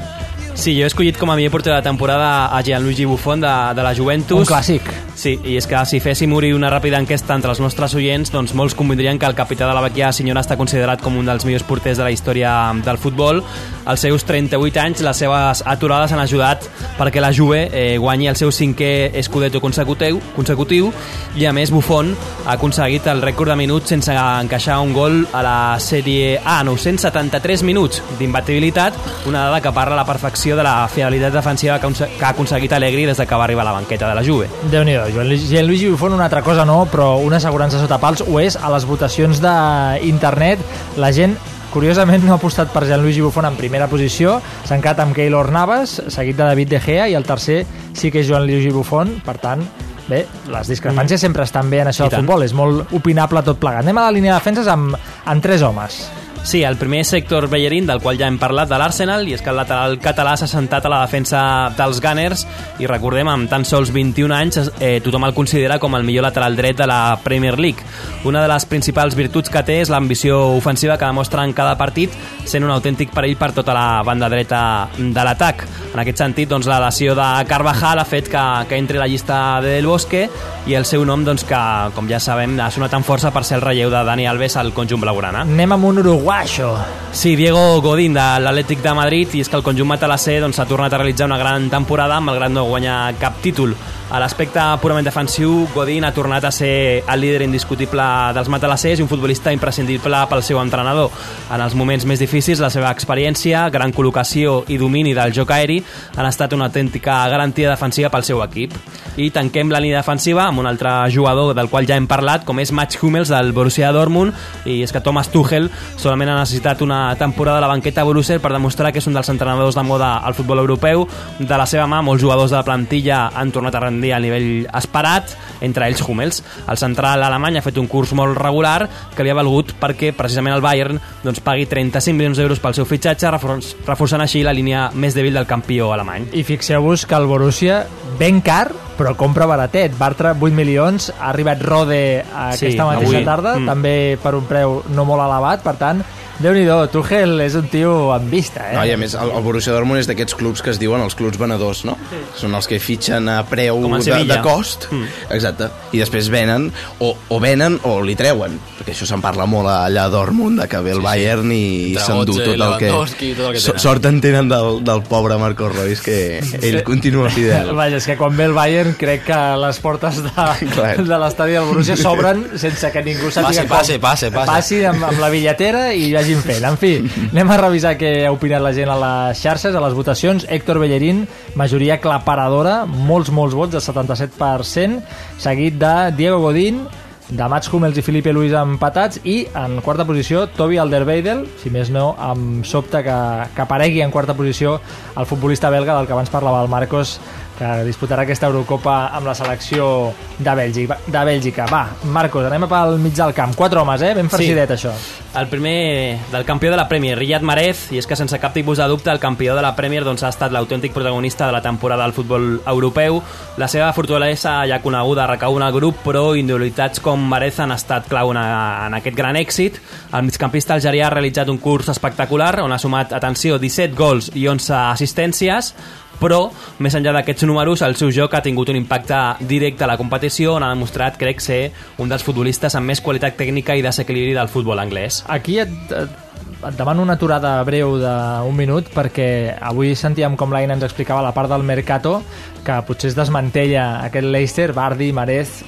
Sí, jo he escollit com a millor porter de la temporada a Gianluigi Buffon de, de la Juventus. Un clàssic. Sí, i és que si féssim obrir una ràpida enquesta entre els nostres oients, doncs molts convindrien que el capità de la Baquià, Signora, està considerat com un dels millors porters de la història del futbol. Als seus 38 anys, les seves aturades han ajudat perquè la Juve eh, guanyi el seu cinquè Scudetto consecutiu, consecutiu i a més Buffon ha aconseguit el rècord de minuts sense encaixar un gol a la Sèrie A, 973 minuts d'imbatibilitat, una dada que parla a la perfecció de la fidelitat defensiva que ha aconseguit Allegri des de que va arribar a la banqueta de la Juve. Déu-n'hi-do, Joan Lu- Gianluigi Buffon una altra cosa no, però una assegurança sota pals ho és a les votacions d'internet. La gent curiosament no ha apostat per Gianluigi Buffon en primera posició, s'ha encat amb Keylor Navas, seguit de David De Gea, i el tercer sí que és Gianluigi Buffon, per tant, bé, les discrepàncies sempre estan bé en això I del tant. futbol, és molt opinable tot plegat. Anem a la línia de defenses amb, amb tres homes. Sí, el primer és Héctor Bellerín, del qual ja hem parlat, de l'Arsenal, i és que el lateral català s'ha sentat a la defensa dels Gunners, i recordem, amb tan sols 21 anys, eh, tothom el considera com el millor lateral dret de la Premier League. Una de les principals virtuts que té és l'ambició ofensiva que demostra en cada partit, sent un autèntic perill per tota la banda dreta de l'atac. En aquest sentit, doncs, la lesió de Carvajal ha fet que, que entri a la llista de Del Bosque i el seu nom, doncs, que, com ja sabem, ha sonat amb força per ser el relleu de Dani Alves al conjunt blaugrana. Anem amb un uruguaixo. Sí, Diego Godín de l'Atlètic de Madrid i és que el conjunt matalasser doncs, s'ha tornat a realitzar una gran temporada malgrat no guanyar cap títol. A l'aspecte purament defensiu, Godín ha tornat a ser el líder indiscutible dels matalassers i un futbolista imprescindible pel seu entrenador. En els moments més difícils, la seva experiència, gran col·locació i domini del joc aeri han estat una autèntica garantia defensiva pel seu equip. I tanquem la línia defensiva amb un altre jugador del qual ja hem parlat, com és Mats Hummels del Borussia Dortmund, i és que Thomas Tuchel solament ha necessitat una temporada a la banqueta a Borussia per demostrar que és un dels entrenadors de moda al futbol europeu. De la seva mà, molts jugadors de la plantilla han tornat a rendir a nivell esperat, entre ells Hummels. El central alemany ha fet un curs molt regular que li ha valgut perquè precisament el Bayern doncs, pagui 35 milions d'euros pel seu fitxatge, refor- reforçant així la línia més dèbil del campió alemany. I fixeu-vos que el Borussia, ben car, però compra baratet. Bartra, 8 milions, ha arribat Rode aquesta Sí, mateixa avui. tarda, Mm. també per un preu no molt elevat, per tant, Déu-n'hi-do, Tuchel és un tio amb vista, eh? No, i a més, el, el Borussia Dortmund és d'aquests clubs que es diuen els clubs venedors, no? Sí. Són els que fitxen a preu de, de cost, mm. exacte, i després venen, o, o venen o li treuen, perquè això se'n parla molt allà a Dortmund, de que ve el Bayern i Entre s'endú i tot el que... I tot el que tenen. Sort en tenen del, del pobre Marco Reus, que ell continua fidel. Vaja, és que quan ve el Bayern crec que les portes de, Clar. de l'estadi del Borussia s'obren sense que ningú sàpiga Passi, com. passi, passi, passi. Passi amb, amb la bitlletera i vagin fent. En fi, anem a revisar què ha opinat la gent a les xarxes, a les votacions. Héctor Bellerín, majoria claparadora, molts, molts vots, el 77%, seguit de Diego Godín, de Mats Hummels i Felipe Luis empatats i en quarta posició Toby Alderweireld si més no em sobta que, que aparegui en quarta posició el futbolista belga del que abans parlava el Marcos que disputarà aquesta Eurocopa amb la selecció de Bèlgica. De Bèlgica. Va, Marcos, anem pel mig del camp. Quatre homes, eh? Ben farcidet, Sí. això. El primer del campió de la Premier, Riyad Mahrez, i és que sense cap tipus de dubte el campió de la Premier doncs, ha estat l'autèntic protagonista de la temporada del futbol europeu. La seva fortalesa ja coneguda recau en el grup, però individualitats com Mahrez han estat clau en, en aquest gran èxit. El migcampista algerià ha realitzat un curs espectacular on ha sumat, atenció, 17 gols i 11 assistències, però més enllà d'aquests números el seu joc ha tingut un impacte directe a la competició on ha demostrat, crec, ser un dels futbolistes amb més qualitat tècnica i desequilibri del futbol anglès. Aquí et, et, et demano una aturada breu d'un minut perquè avui sentíem com l'Aina ens explicava la part del Mercato que potser es desmantella aquest Leicester, Bardi, Marez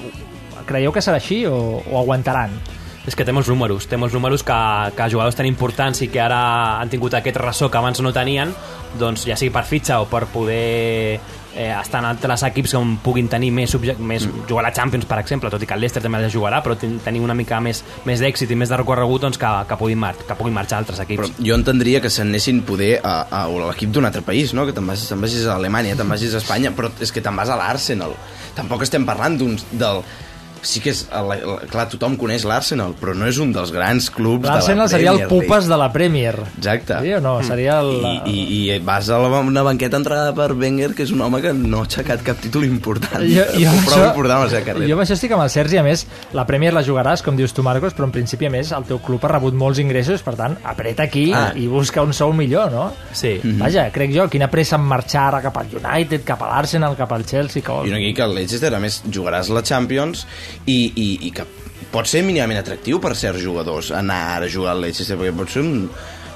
creieu que serà així o, o aguantaran? És que té molts números, té molts números que, que jugadors tan importants i que ara han tingut aquest ressò que abans no tenien, doncs ja sigui per fitxa o per poder eh, estar en altres equips que puguin tenir més, més jugar a la Champions, per exemple, tot i que el Leicester també la jugarà, però ten- tenir una mica més, més d'èxit i més de recorregut doncs, que, que, puguin mar que puguin marxar altres equips. Però jo entendria que s'anessin poder a, a, a l'equip d'un altre país, no? que te'n vagis, te'n vagis a Alemanya, te'n vagis a Espanya, però és que te'n vas a l'Arsenal. Tampoc estem parlant d'un del sí que és, el, el, clar, tothom coneix l'Arsenal, però no és un dels grans clubs de la L'Arsenal seria el Premier pupes de la Premier. Exacte. Sí o no? Seria el... I, i, I vas a la, una banqueta entrada per Wenger, que és un home que no ha aixecat cap títol important. Jo, jo, amb Prou important a la seva carrera. jo amb això estic amb el Sergi, a més, la Premier la jugaràs, com dius tu, Marcos, però en principi, a més, el teu club ha rebut molts ingressos, per tant, apreta aquí Ah. i busca un sou millor, no? Sí. Vaja, crec jo, quina pressa en marxar ara cap al United, cap a l'Arsenal, cap al Chelsea, que I una mica el Leicester, a més, jugaràs la Champions i, i, i que pot ser mínimament atractiu per certs jugadors anar ara a jugar al Leicester, perquè pot ser un,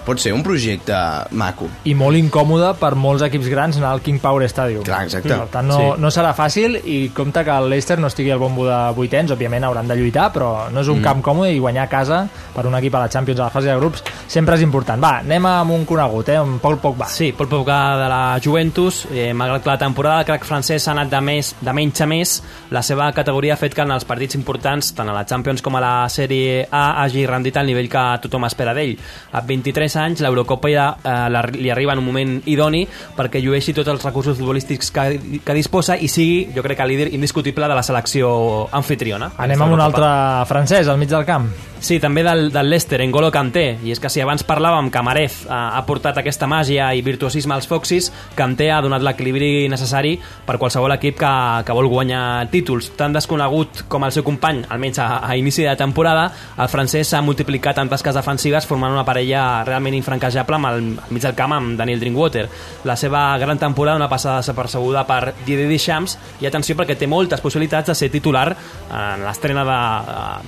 pot ser un projecte maco. i molt incòmode per molts equips grans anar al King Power Stadium. Clar, exacte. Per tant, no, Sí. no serà fàcil i compta que el Leicester no estigui al bombo de vuitens, òbviament hauran de lluitar, però no és un Mm. camp còmode i guanyar a casa per un equip a la Champions a la fase de grups sempre és important. Va, anem amb un conegut, eh? amb Paul Pogba. Sí, Paul Pogba de la Juventus, eh, malgrat que la temporada del crack francès ha anat de, més, de menys a més, la seva categoria ha fet que en els partits importants, tant a la Champions com a la Sèrie A, hagi rendit al nivell que tothom espera d'ell. A 23 anys, l'Eurocopa ja eh, la- li arriba en un moment idoni perquè llueixi tots els recursos futbolístics que, que disposa i sigui, jo crec que líder indiscutible de la selecció anfitriona. Anem amb un altre francès al mig del camp. Sí, també del, del Leicester, N'Golo Kanté. I és que si abans parlàvem que Marez ha, ha portat aquesta màgia i virtuosisme als Foxis, Kanté ha donat l'equilibri necessari per qualsevol equip que, que vol guanyar títols. Tan desconegut com el seu company, almenys a, a inici de temporada, el francès s'ha multiplicat en tasques defensives formant una parella realment infranquejable amb el, al mig del camp amb Daniel Drinkwater. La seva gran temporada una passada desapercebuda per Didier Deschamps i atenció perquè té moltes possibilitats de ser titular en l'estrena de,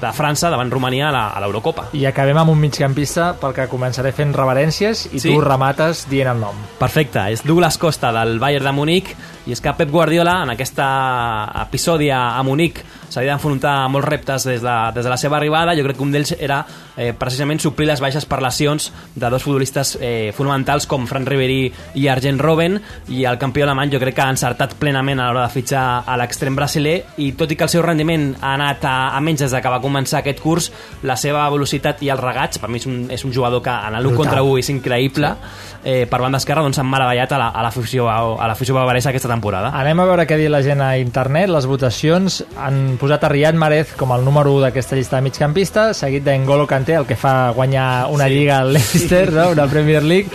de França davant Romania a l'Eurocopa. I acabem amb un migcampista pel que començaré fent reverències i Sí. tu remates dient el nom. Perfecte, és Douglas Costa del Bayern de Múnich i és que Pep Guardiola en aquest episodi a Múnich s'havia d'enfrontar a molts reptes des de, des de la seva arribada, jo crec que un d'ells era eh, precisament suplir les baixes per lesions de dos futbolistes eh, fonamentals com Fran Ribéry i Arjen Robben. I el campió alemany jo crec que ha encertat plenament a l'hora de fitxar a l'extrem brasiler. I tot i que el seu rendiment ha anat a, a menys des de que va començar aquest curs, la seva velocitat i els regats, per mi és un, és un jugador que en l'1 Brutal. contra 1 és increïble. Eh, per banda esquerra doncs s'han meravellat a la- a l'afició a l'afició bavaresa aquesta temporada. Anem a veure què dit la gent a internet. Les votacions han posat a Riyad Mahrez com el número 1 d'aquesta llista de migcampista, seguit d'Engolo Kanté, el que fa guanyar una Sí. lliga al Leicester, no? una Premier League.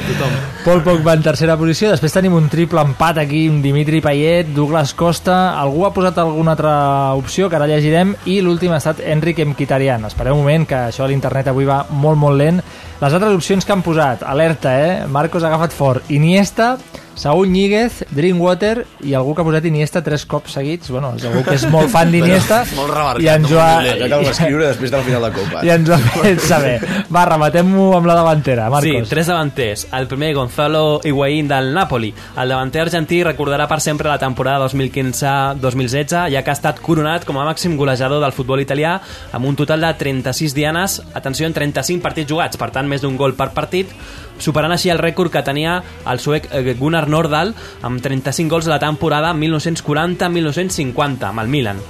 Paul Pogba en tercera posició. Després tenim un triple empat aquí amb Dimitri Payet, Douglas Costa... Algú ha posat alguna altra opció que ara llegirem i l'últim ha estat Enric Mkhitaryan. Espereu un moment, que això a l'internet avui va molt, molt lent. Les altres opcions que han posat, alerta, eh? Marcos ha agafat fort. Iniesta, Saúl Ñíguez, Drinkwater i algú que ha posat Iniesta tres cops seguits. Bueno, és algú que és molt fan d'Iniesta. Molt remarcat, I ens ho ha? Que després de la final de Copa. i ens ho ha fet saber. Va, rematem-ho amb la davantera, Marcos. Sí, tres davanters. El primer, Gonzalo Higuaín del Napoli. El davanter argentí recordarà per sempre la temporada 2015-2016, ja que ha estat coronat com a màxim golejador del futbol italià amb un total de 36 dianes, atenció, en 35 partits jugats, per tant, més d'un gol per partit, superant així el rècord que tenia el suec eh, Gunnar Nordahl amb 35 gols a la temporada 1940-1950 amb el Milan.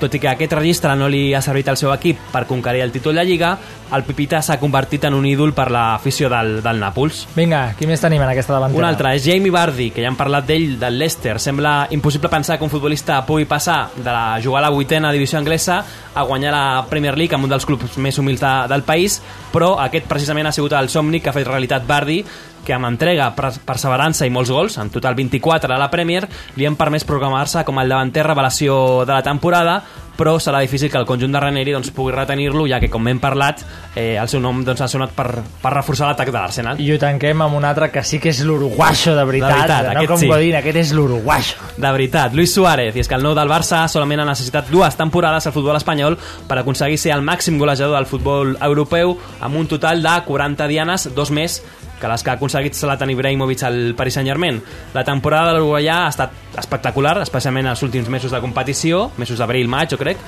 Tot i que aquest registre no li ha servit al seu equip per conquerir el títol de Lliga, el Pipita s'ha convertit en un ídol per l'afició del, del Nàpols. Vinga, qui més tenim en aquesta davantera? Un altre és Jamie Vardy, que ja hem parlat d'ell, del Leicester. Sembla impossible pensar que un futbolista pugui passar de la, jugar a la vuitena divisió anglesa a guanyar la Premier League amb un dels clubs més humils de, del país, però aquest precisament ha sigut el somni que ha fet realitat Vardy, que amb entrega, per- perseverança i molts gols, en total 24 a la Premier, li han permès programar-se com el davanter revelació de la temporada, però serà difícil que el conjunt de Ranieri doncs, pugui retenir-lo, ja que, com hem parlat, eh, el seu nom doncs, ha sonat per, per reforçar l'atac de l'Arsenal. I ho tanquem amb un altre que sí que és l'uruguaixo de veritat, De veritat, no com sí. Godín, aquest és l'uruguaixo. De veritat, Luis Suárez, i és que el nou del Barça solament ha necessitat dues temporades al futbol espanyol per aconseguir ser el màxim golejador del futbol europeu amb un total de 40 dianes, dos més que les que ha aconseguit Zlatan Ibrahimovic al Paris Saint-Germain. La temporada de l'Uruguaià ha estat espectacular, especialment els últims mesos de competició, mesos d'abril, maig, jo crec,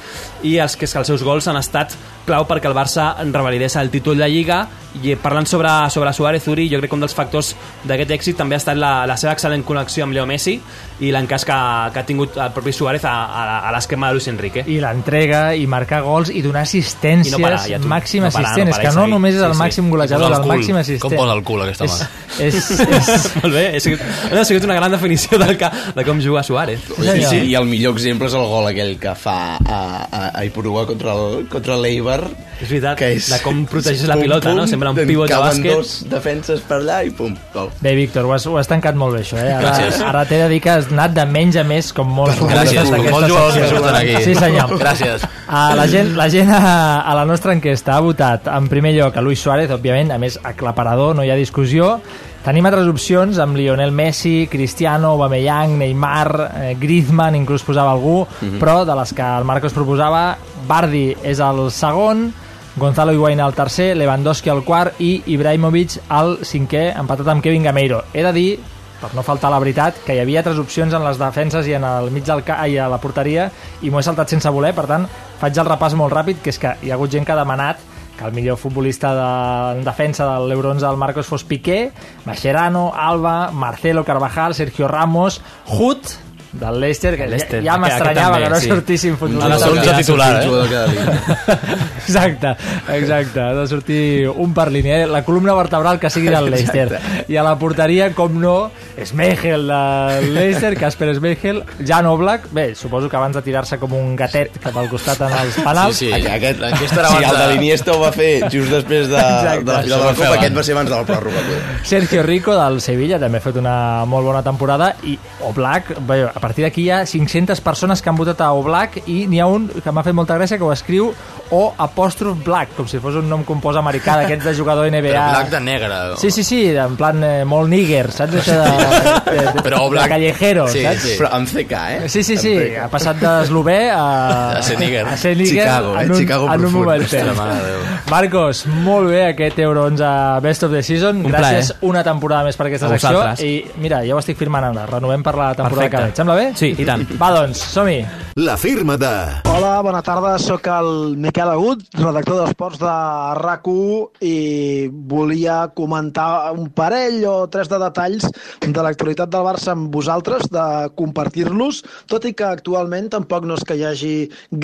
i els que, que els seus gols han estat clau perquè el Barça revalidés el títol de Lliga i parlant sobre, sobre Suárez Uri, jo crec que un dels factors d'aquest èxit també ha estat la, la seva excel·lent connexió amb Leo Messi i l'encàs que, que ha tingut el propi Suárez a, a, a l'esquema de Luis Enrique. I l'entrega, i marcar gols, i donar assistències, I no parar, ja, tu. màxim No parar, assistent. no és parar, que no només és el Sí, sí. màxim golejador, és el el màxim assistent. Com posa el cul, aquesta és, mà? és, és, Molt bé, ha sigut, ha sigut una gran definició del que, de com juga Suárez. Sí, sí, i el millor exemple és el gol aquell que fa a, a, a Ipurua contra l'Eibar. És veritat, que és, de com protegeix la pum, pilota, no? pum, Sembla un pivot de caben bàsquet. dos defenses per allà i pum, gol. Bé, Víctor, ho has, ho has tancat molt bé, això, eh? Ara, Gràcies. ara t'he de dir que has anat de menys a més, com molts Gràcies, com molts jugadors que surten aquí. Sí, senyor. Gràcies. Uh, la gent, la gent a, a la nostra enquesta ha votat en primer lloc a Luis Suárez, òbviament, a més aclaparador, no hi ha discussió. Tenim altres opcions amb Lionel Messi, Cristiano, Aubameyang, Neymar, eh, Griezmann, inclús posava algú, Mhm. però de les que el Marcos proposava, Bardi és el segon, Gonzalo Higuaín al tercer, Lewandowski al quart i Ibrahimovic al cinquè, empatat amb Kevin Gameiro. He de dir, per no faltar la veritat, que hi havia tres opcions en les defenses i en el mig del ca i a la porteria i m'ho he saltat sense voler, per tant, faig el repàs molt ràpid, que és que hi ha hagut gent que ha demanat que el millor futbolista de, en defensa de l'Euro 11 del Marcos fos Piqué, Mascherano, Alba, Marcelo Carvajal, Sergio Ramos, Hut, del Leicester, que Leicester, ja, ja m'estranyava que no sí. sortissin Ha de futbolistes. Ja ha titular, eh? Exacte, exacte. Ha de sortir un per línia. eh? La columna vertebral que sigui del Leicester. I a la porteria, com no, Smeichel del Leicester, Casper Smeichel, Jan Oblak. Bé, suposo que abans de tirar-se com un gatet cap al costat en els penals. Sí, sí. Aquest, aquest, era sí, abans el de l'Iniesta ho va fer just després de, Exacte. de la final de la Copa, aquest va ser abans de la pròrroga. Sergio Rico del Sevilla també ha fet una molt bona temporada i Oblak, bé, a partir d'aquí hi ha 500 persones que han votat a Oblak i n'hi ha un que m'ha fet molta gràcia que ho escriu O apòstrof Black, com si fos un nom compost americà d'aquests de jugador NBA. Però Black de negre. Sí, sí, sí, en plan eh, molt níger, saps? Això de, de, de, Però de Black- callejero, Sí, saps? sí. Però amb CK, eh? Sí, sí, sí, ha passat d'eslové a, A ser níger. a ser níger Chicago, eh? en un, Chicago en un moment. Ostres, mare de Déu. Marcos, molt bé aquest Euro 11 Best of the Season. Un Gràcies plaer. una temporada més per aquesta secció. I mira, ja ho estic firmant ara. Renovem per la temporada Perfecte. que ve. Et sembla bé? Sí, i tant. Va, doncs, som-hi. La firma de... Hola, bona tarda, sóc el Miquel Miquel Agut, redactor d'Esports de rac i volia comentar un parell o tres de detalls de l'actualitat del Barça amb vosaltres, de compartir-los, tot i que actualment tampoc no és que hi hagi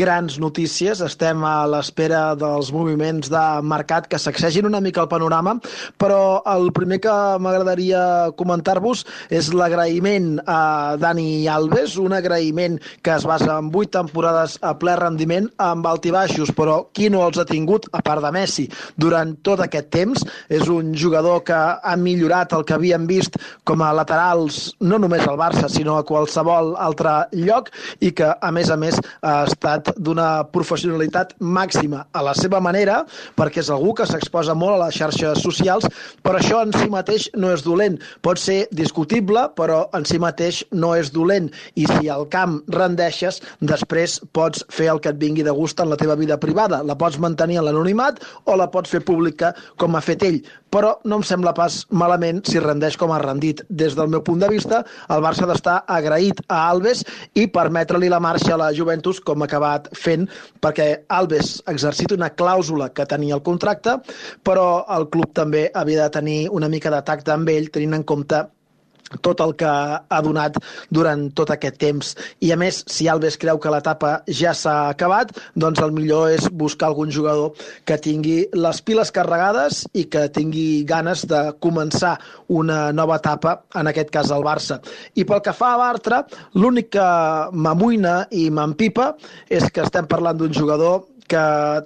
grans notícies, estem a l'espera dels moviments de mercat que sacsegin una mica el panorama, però el primer que m'agradaria comentar-vos és l'agraïment a Dani Alves, un agraïment que es basa en vuit temporades a ple rendiment amb altibaixos, però qui no els ha tingut, a part de Messi, durant tot aquest temps. És un jugador que ha millorat el que havíem vist com a laterals, no només al Barça, sinó a qualsevol altre lloc, i que, a més a més, ha estat d'una professionalitat màxima a la seva manera, perquè és algú que s'exposa molt a les xarxes socials, però això en si mateix no és dolent. Pot ser discutible, però en si mateix no és dolent. I si al camp rendeixes, després pots fer el que et vingui de gust en la teva vida privada. La pots mantenir en l'anonimat o la pots fer pública com ha fet ell. Però no em sembla pas malament si rendeix com ha rendit. Des del meu punt de vista, el Barça ha d'estar agraït a Alves i permetre-li la marxa a la Juventus com ha acabat fent, perquè Alves ha exercit una clàusula que tenia el contracte, però el club també havia de tenir una mica de amb ell, tenint en compte tot el que ha donat durant tot aquest temps. I a més, si Alves creu que l'etapa ja s'ha acabat, doncs el millor és buscar algun jugador que tingui les piles carregades i que tingui ganes de començar una nova etapa, en aquest cas al Barça. I pel que fa a Bartra, l'únic que m'amoïna i m'empipa és que estem parlant d'un jugador que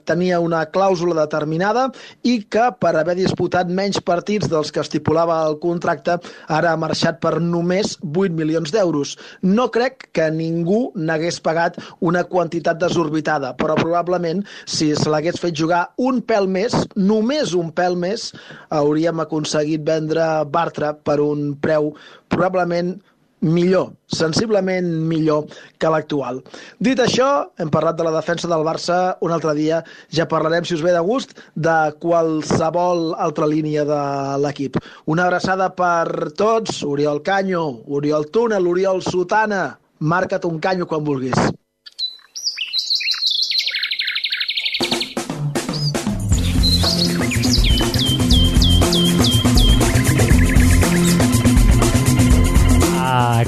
tenia una clàusula determinada i que per haver disputat menys partits dels que estipulava el contracte ara ha marxat per només 8 milions d'euros. No crec que ningú n'hagués pagat una quantitat desorbitada, però probablement si se l'hagués fet jugar un pèl més, només un pèl més, hauríem aconseguit vendre Bartra per un preu probablement millor, sensiblement millor que l'actual. Dit això, hem parlat de la defensa del Barça un altre dia, ja parlarem, si us ve de gust, de qualsevol altra línia de l'equip. Una abraçada per tots, Oriol Canyo, Oriol Túnel, Oriol Sotana, marca't un canyo quan vulguis.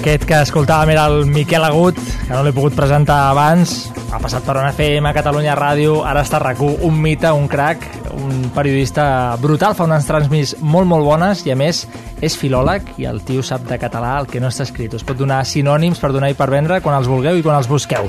Aquest que escoltàvem era el Miquel Agut, que no l'he pogut presentar abans. Ha passat per una FM, Catalunya Ràdio, ara està rac un mite, un crac, un periodista brutal, fa unes transmis molt, molt bones i, a més, és filòleg i el tio sap de català el que no està escrit. Us pot donar sinònims per donar i per vendre quan els vulgueu i quan els busqueu.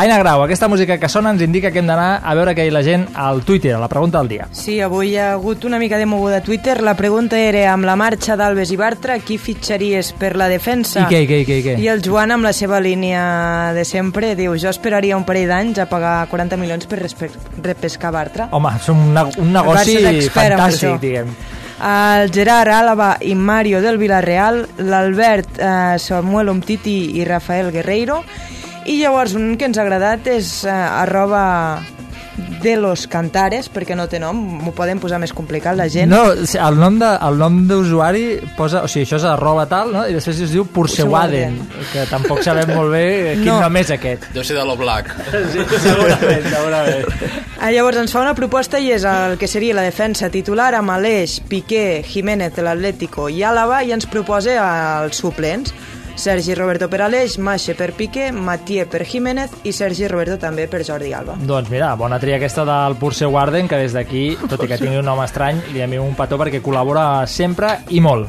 Aina Grau, aquesta música que sona ens indica que hem d'anar a veure què hi la gent al Twitter, a la pregunta del dia. Sí, avui hi ha hagut una mica de moguda a Twitter. La pregunta era, amb la marxa d'Alves i Bartra, qui fitxaries per la defensa? I què, i què, i què, i què? I el Joan, amb la seva línia de sempre, diu, jo esperaria un parell d'anys a pagar 40 milions per repescar Bartra. Home, és un, ne- un negoci fantàstic, diguem. El Gerard Álava i Mario del Villarreal, l'Albert eh, Samuel Umtiti i Rafael Guerreiro, i llavors un que ens ha agradat és eh, arroba de los Cantares, perquè no té nom, m'ho poden posar més complicat la gent. No, el nom de- el nom d'usuari posa... O sigui, això és arroba tal, no? I després es diu Pursewaden, que tampoc sabem molt bé quin No. nom és aquest. Deu ser de lo black. Sí, segurament, segurament. Ah, llavors ens fa una proposta i és el que seria la defensa titular amb Aleix, Piqué, Jiménez de l'Atlético i Àlava i ens proposa els suplents. Sergi Roberto per Aleix, Maixe per Piqué, Matié per Jiménez i Sergi Roberto també per Jordi Alba. Doncs mira, bona tria aquesta del Purse Warden, que des d'aquí, tot i que tingui un nom estrany, li enviem un petó perquè col·labora sempre i molt.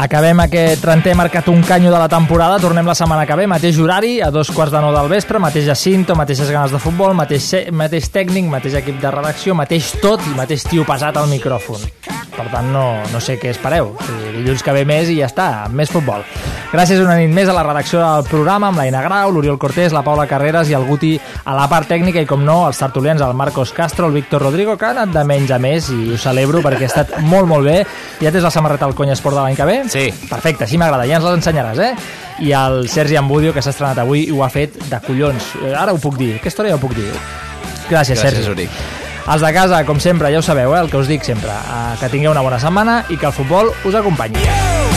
Acabem aquest trentè marcat un canyo de la temporada, tornem la setmana que ve, mateix horari, a dos quarts de nou del vespre, mateix Jacinto, mateixes ganes de futbol, mateix, mateix tècnic, mateix equip de redacció, mateix tot i mateix tio pesat al micròfon. Per tant, no, no sé què espereu. Dilluns que ve més i ja està, més futbol. Gràcies una nit més a la redacció del programa amb l'Aina Grau, l'Oriol Cortés, la Paula Carreras i el Guti a la part tècnica i, com no, els tertulians, el Marcos Castro, el Víctor Rodrigo, que ha anat de menys a més i ho celebro perquè ha estat molt, molt bé. Ja tens la samarreta al Conya Esport de l'any que ve? Sí. Perfecte, així m'agrada, ja ens les ensenyaràs, eh? I el Sergi Ambudio, que s'ha estrenat avui i ho ha fet de collons. Eh, Ara ho puc dir, aquesta hora ja ho puc dir. Gràcies, Gràcies, Sergi. Uri. Els de casa, com sempre, ja ho sabeu, eh, el que us dic sempre, eh, que tingueu una bona setmana i que el futbol us acompanyi.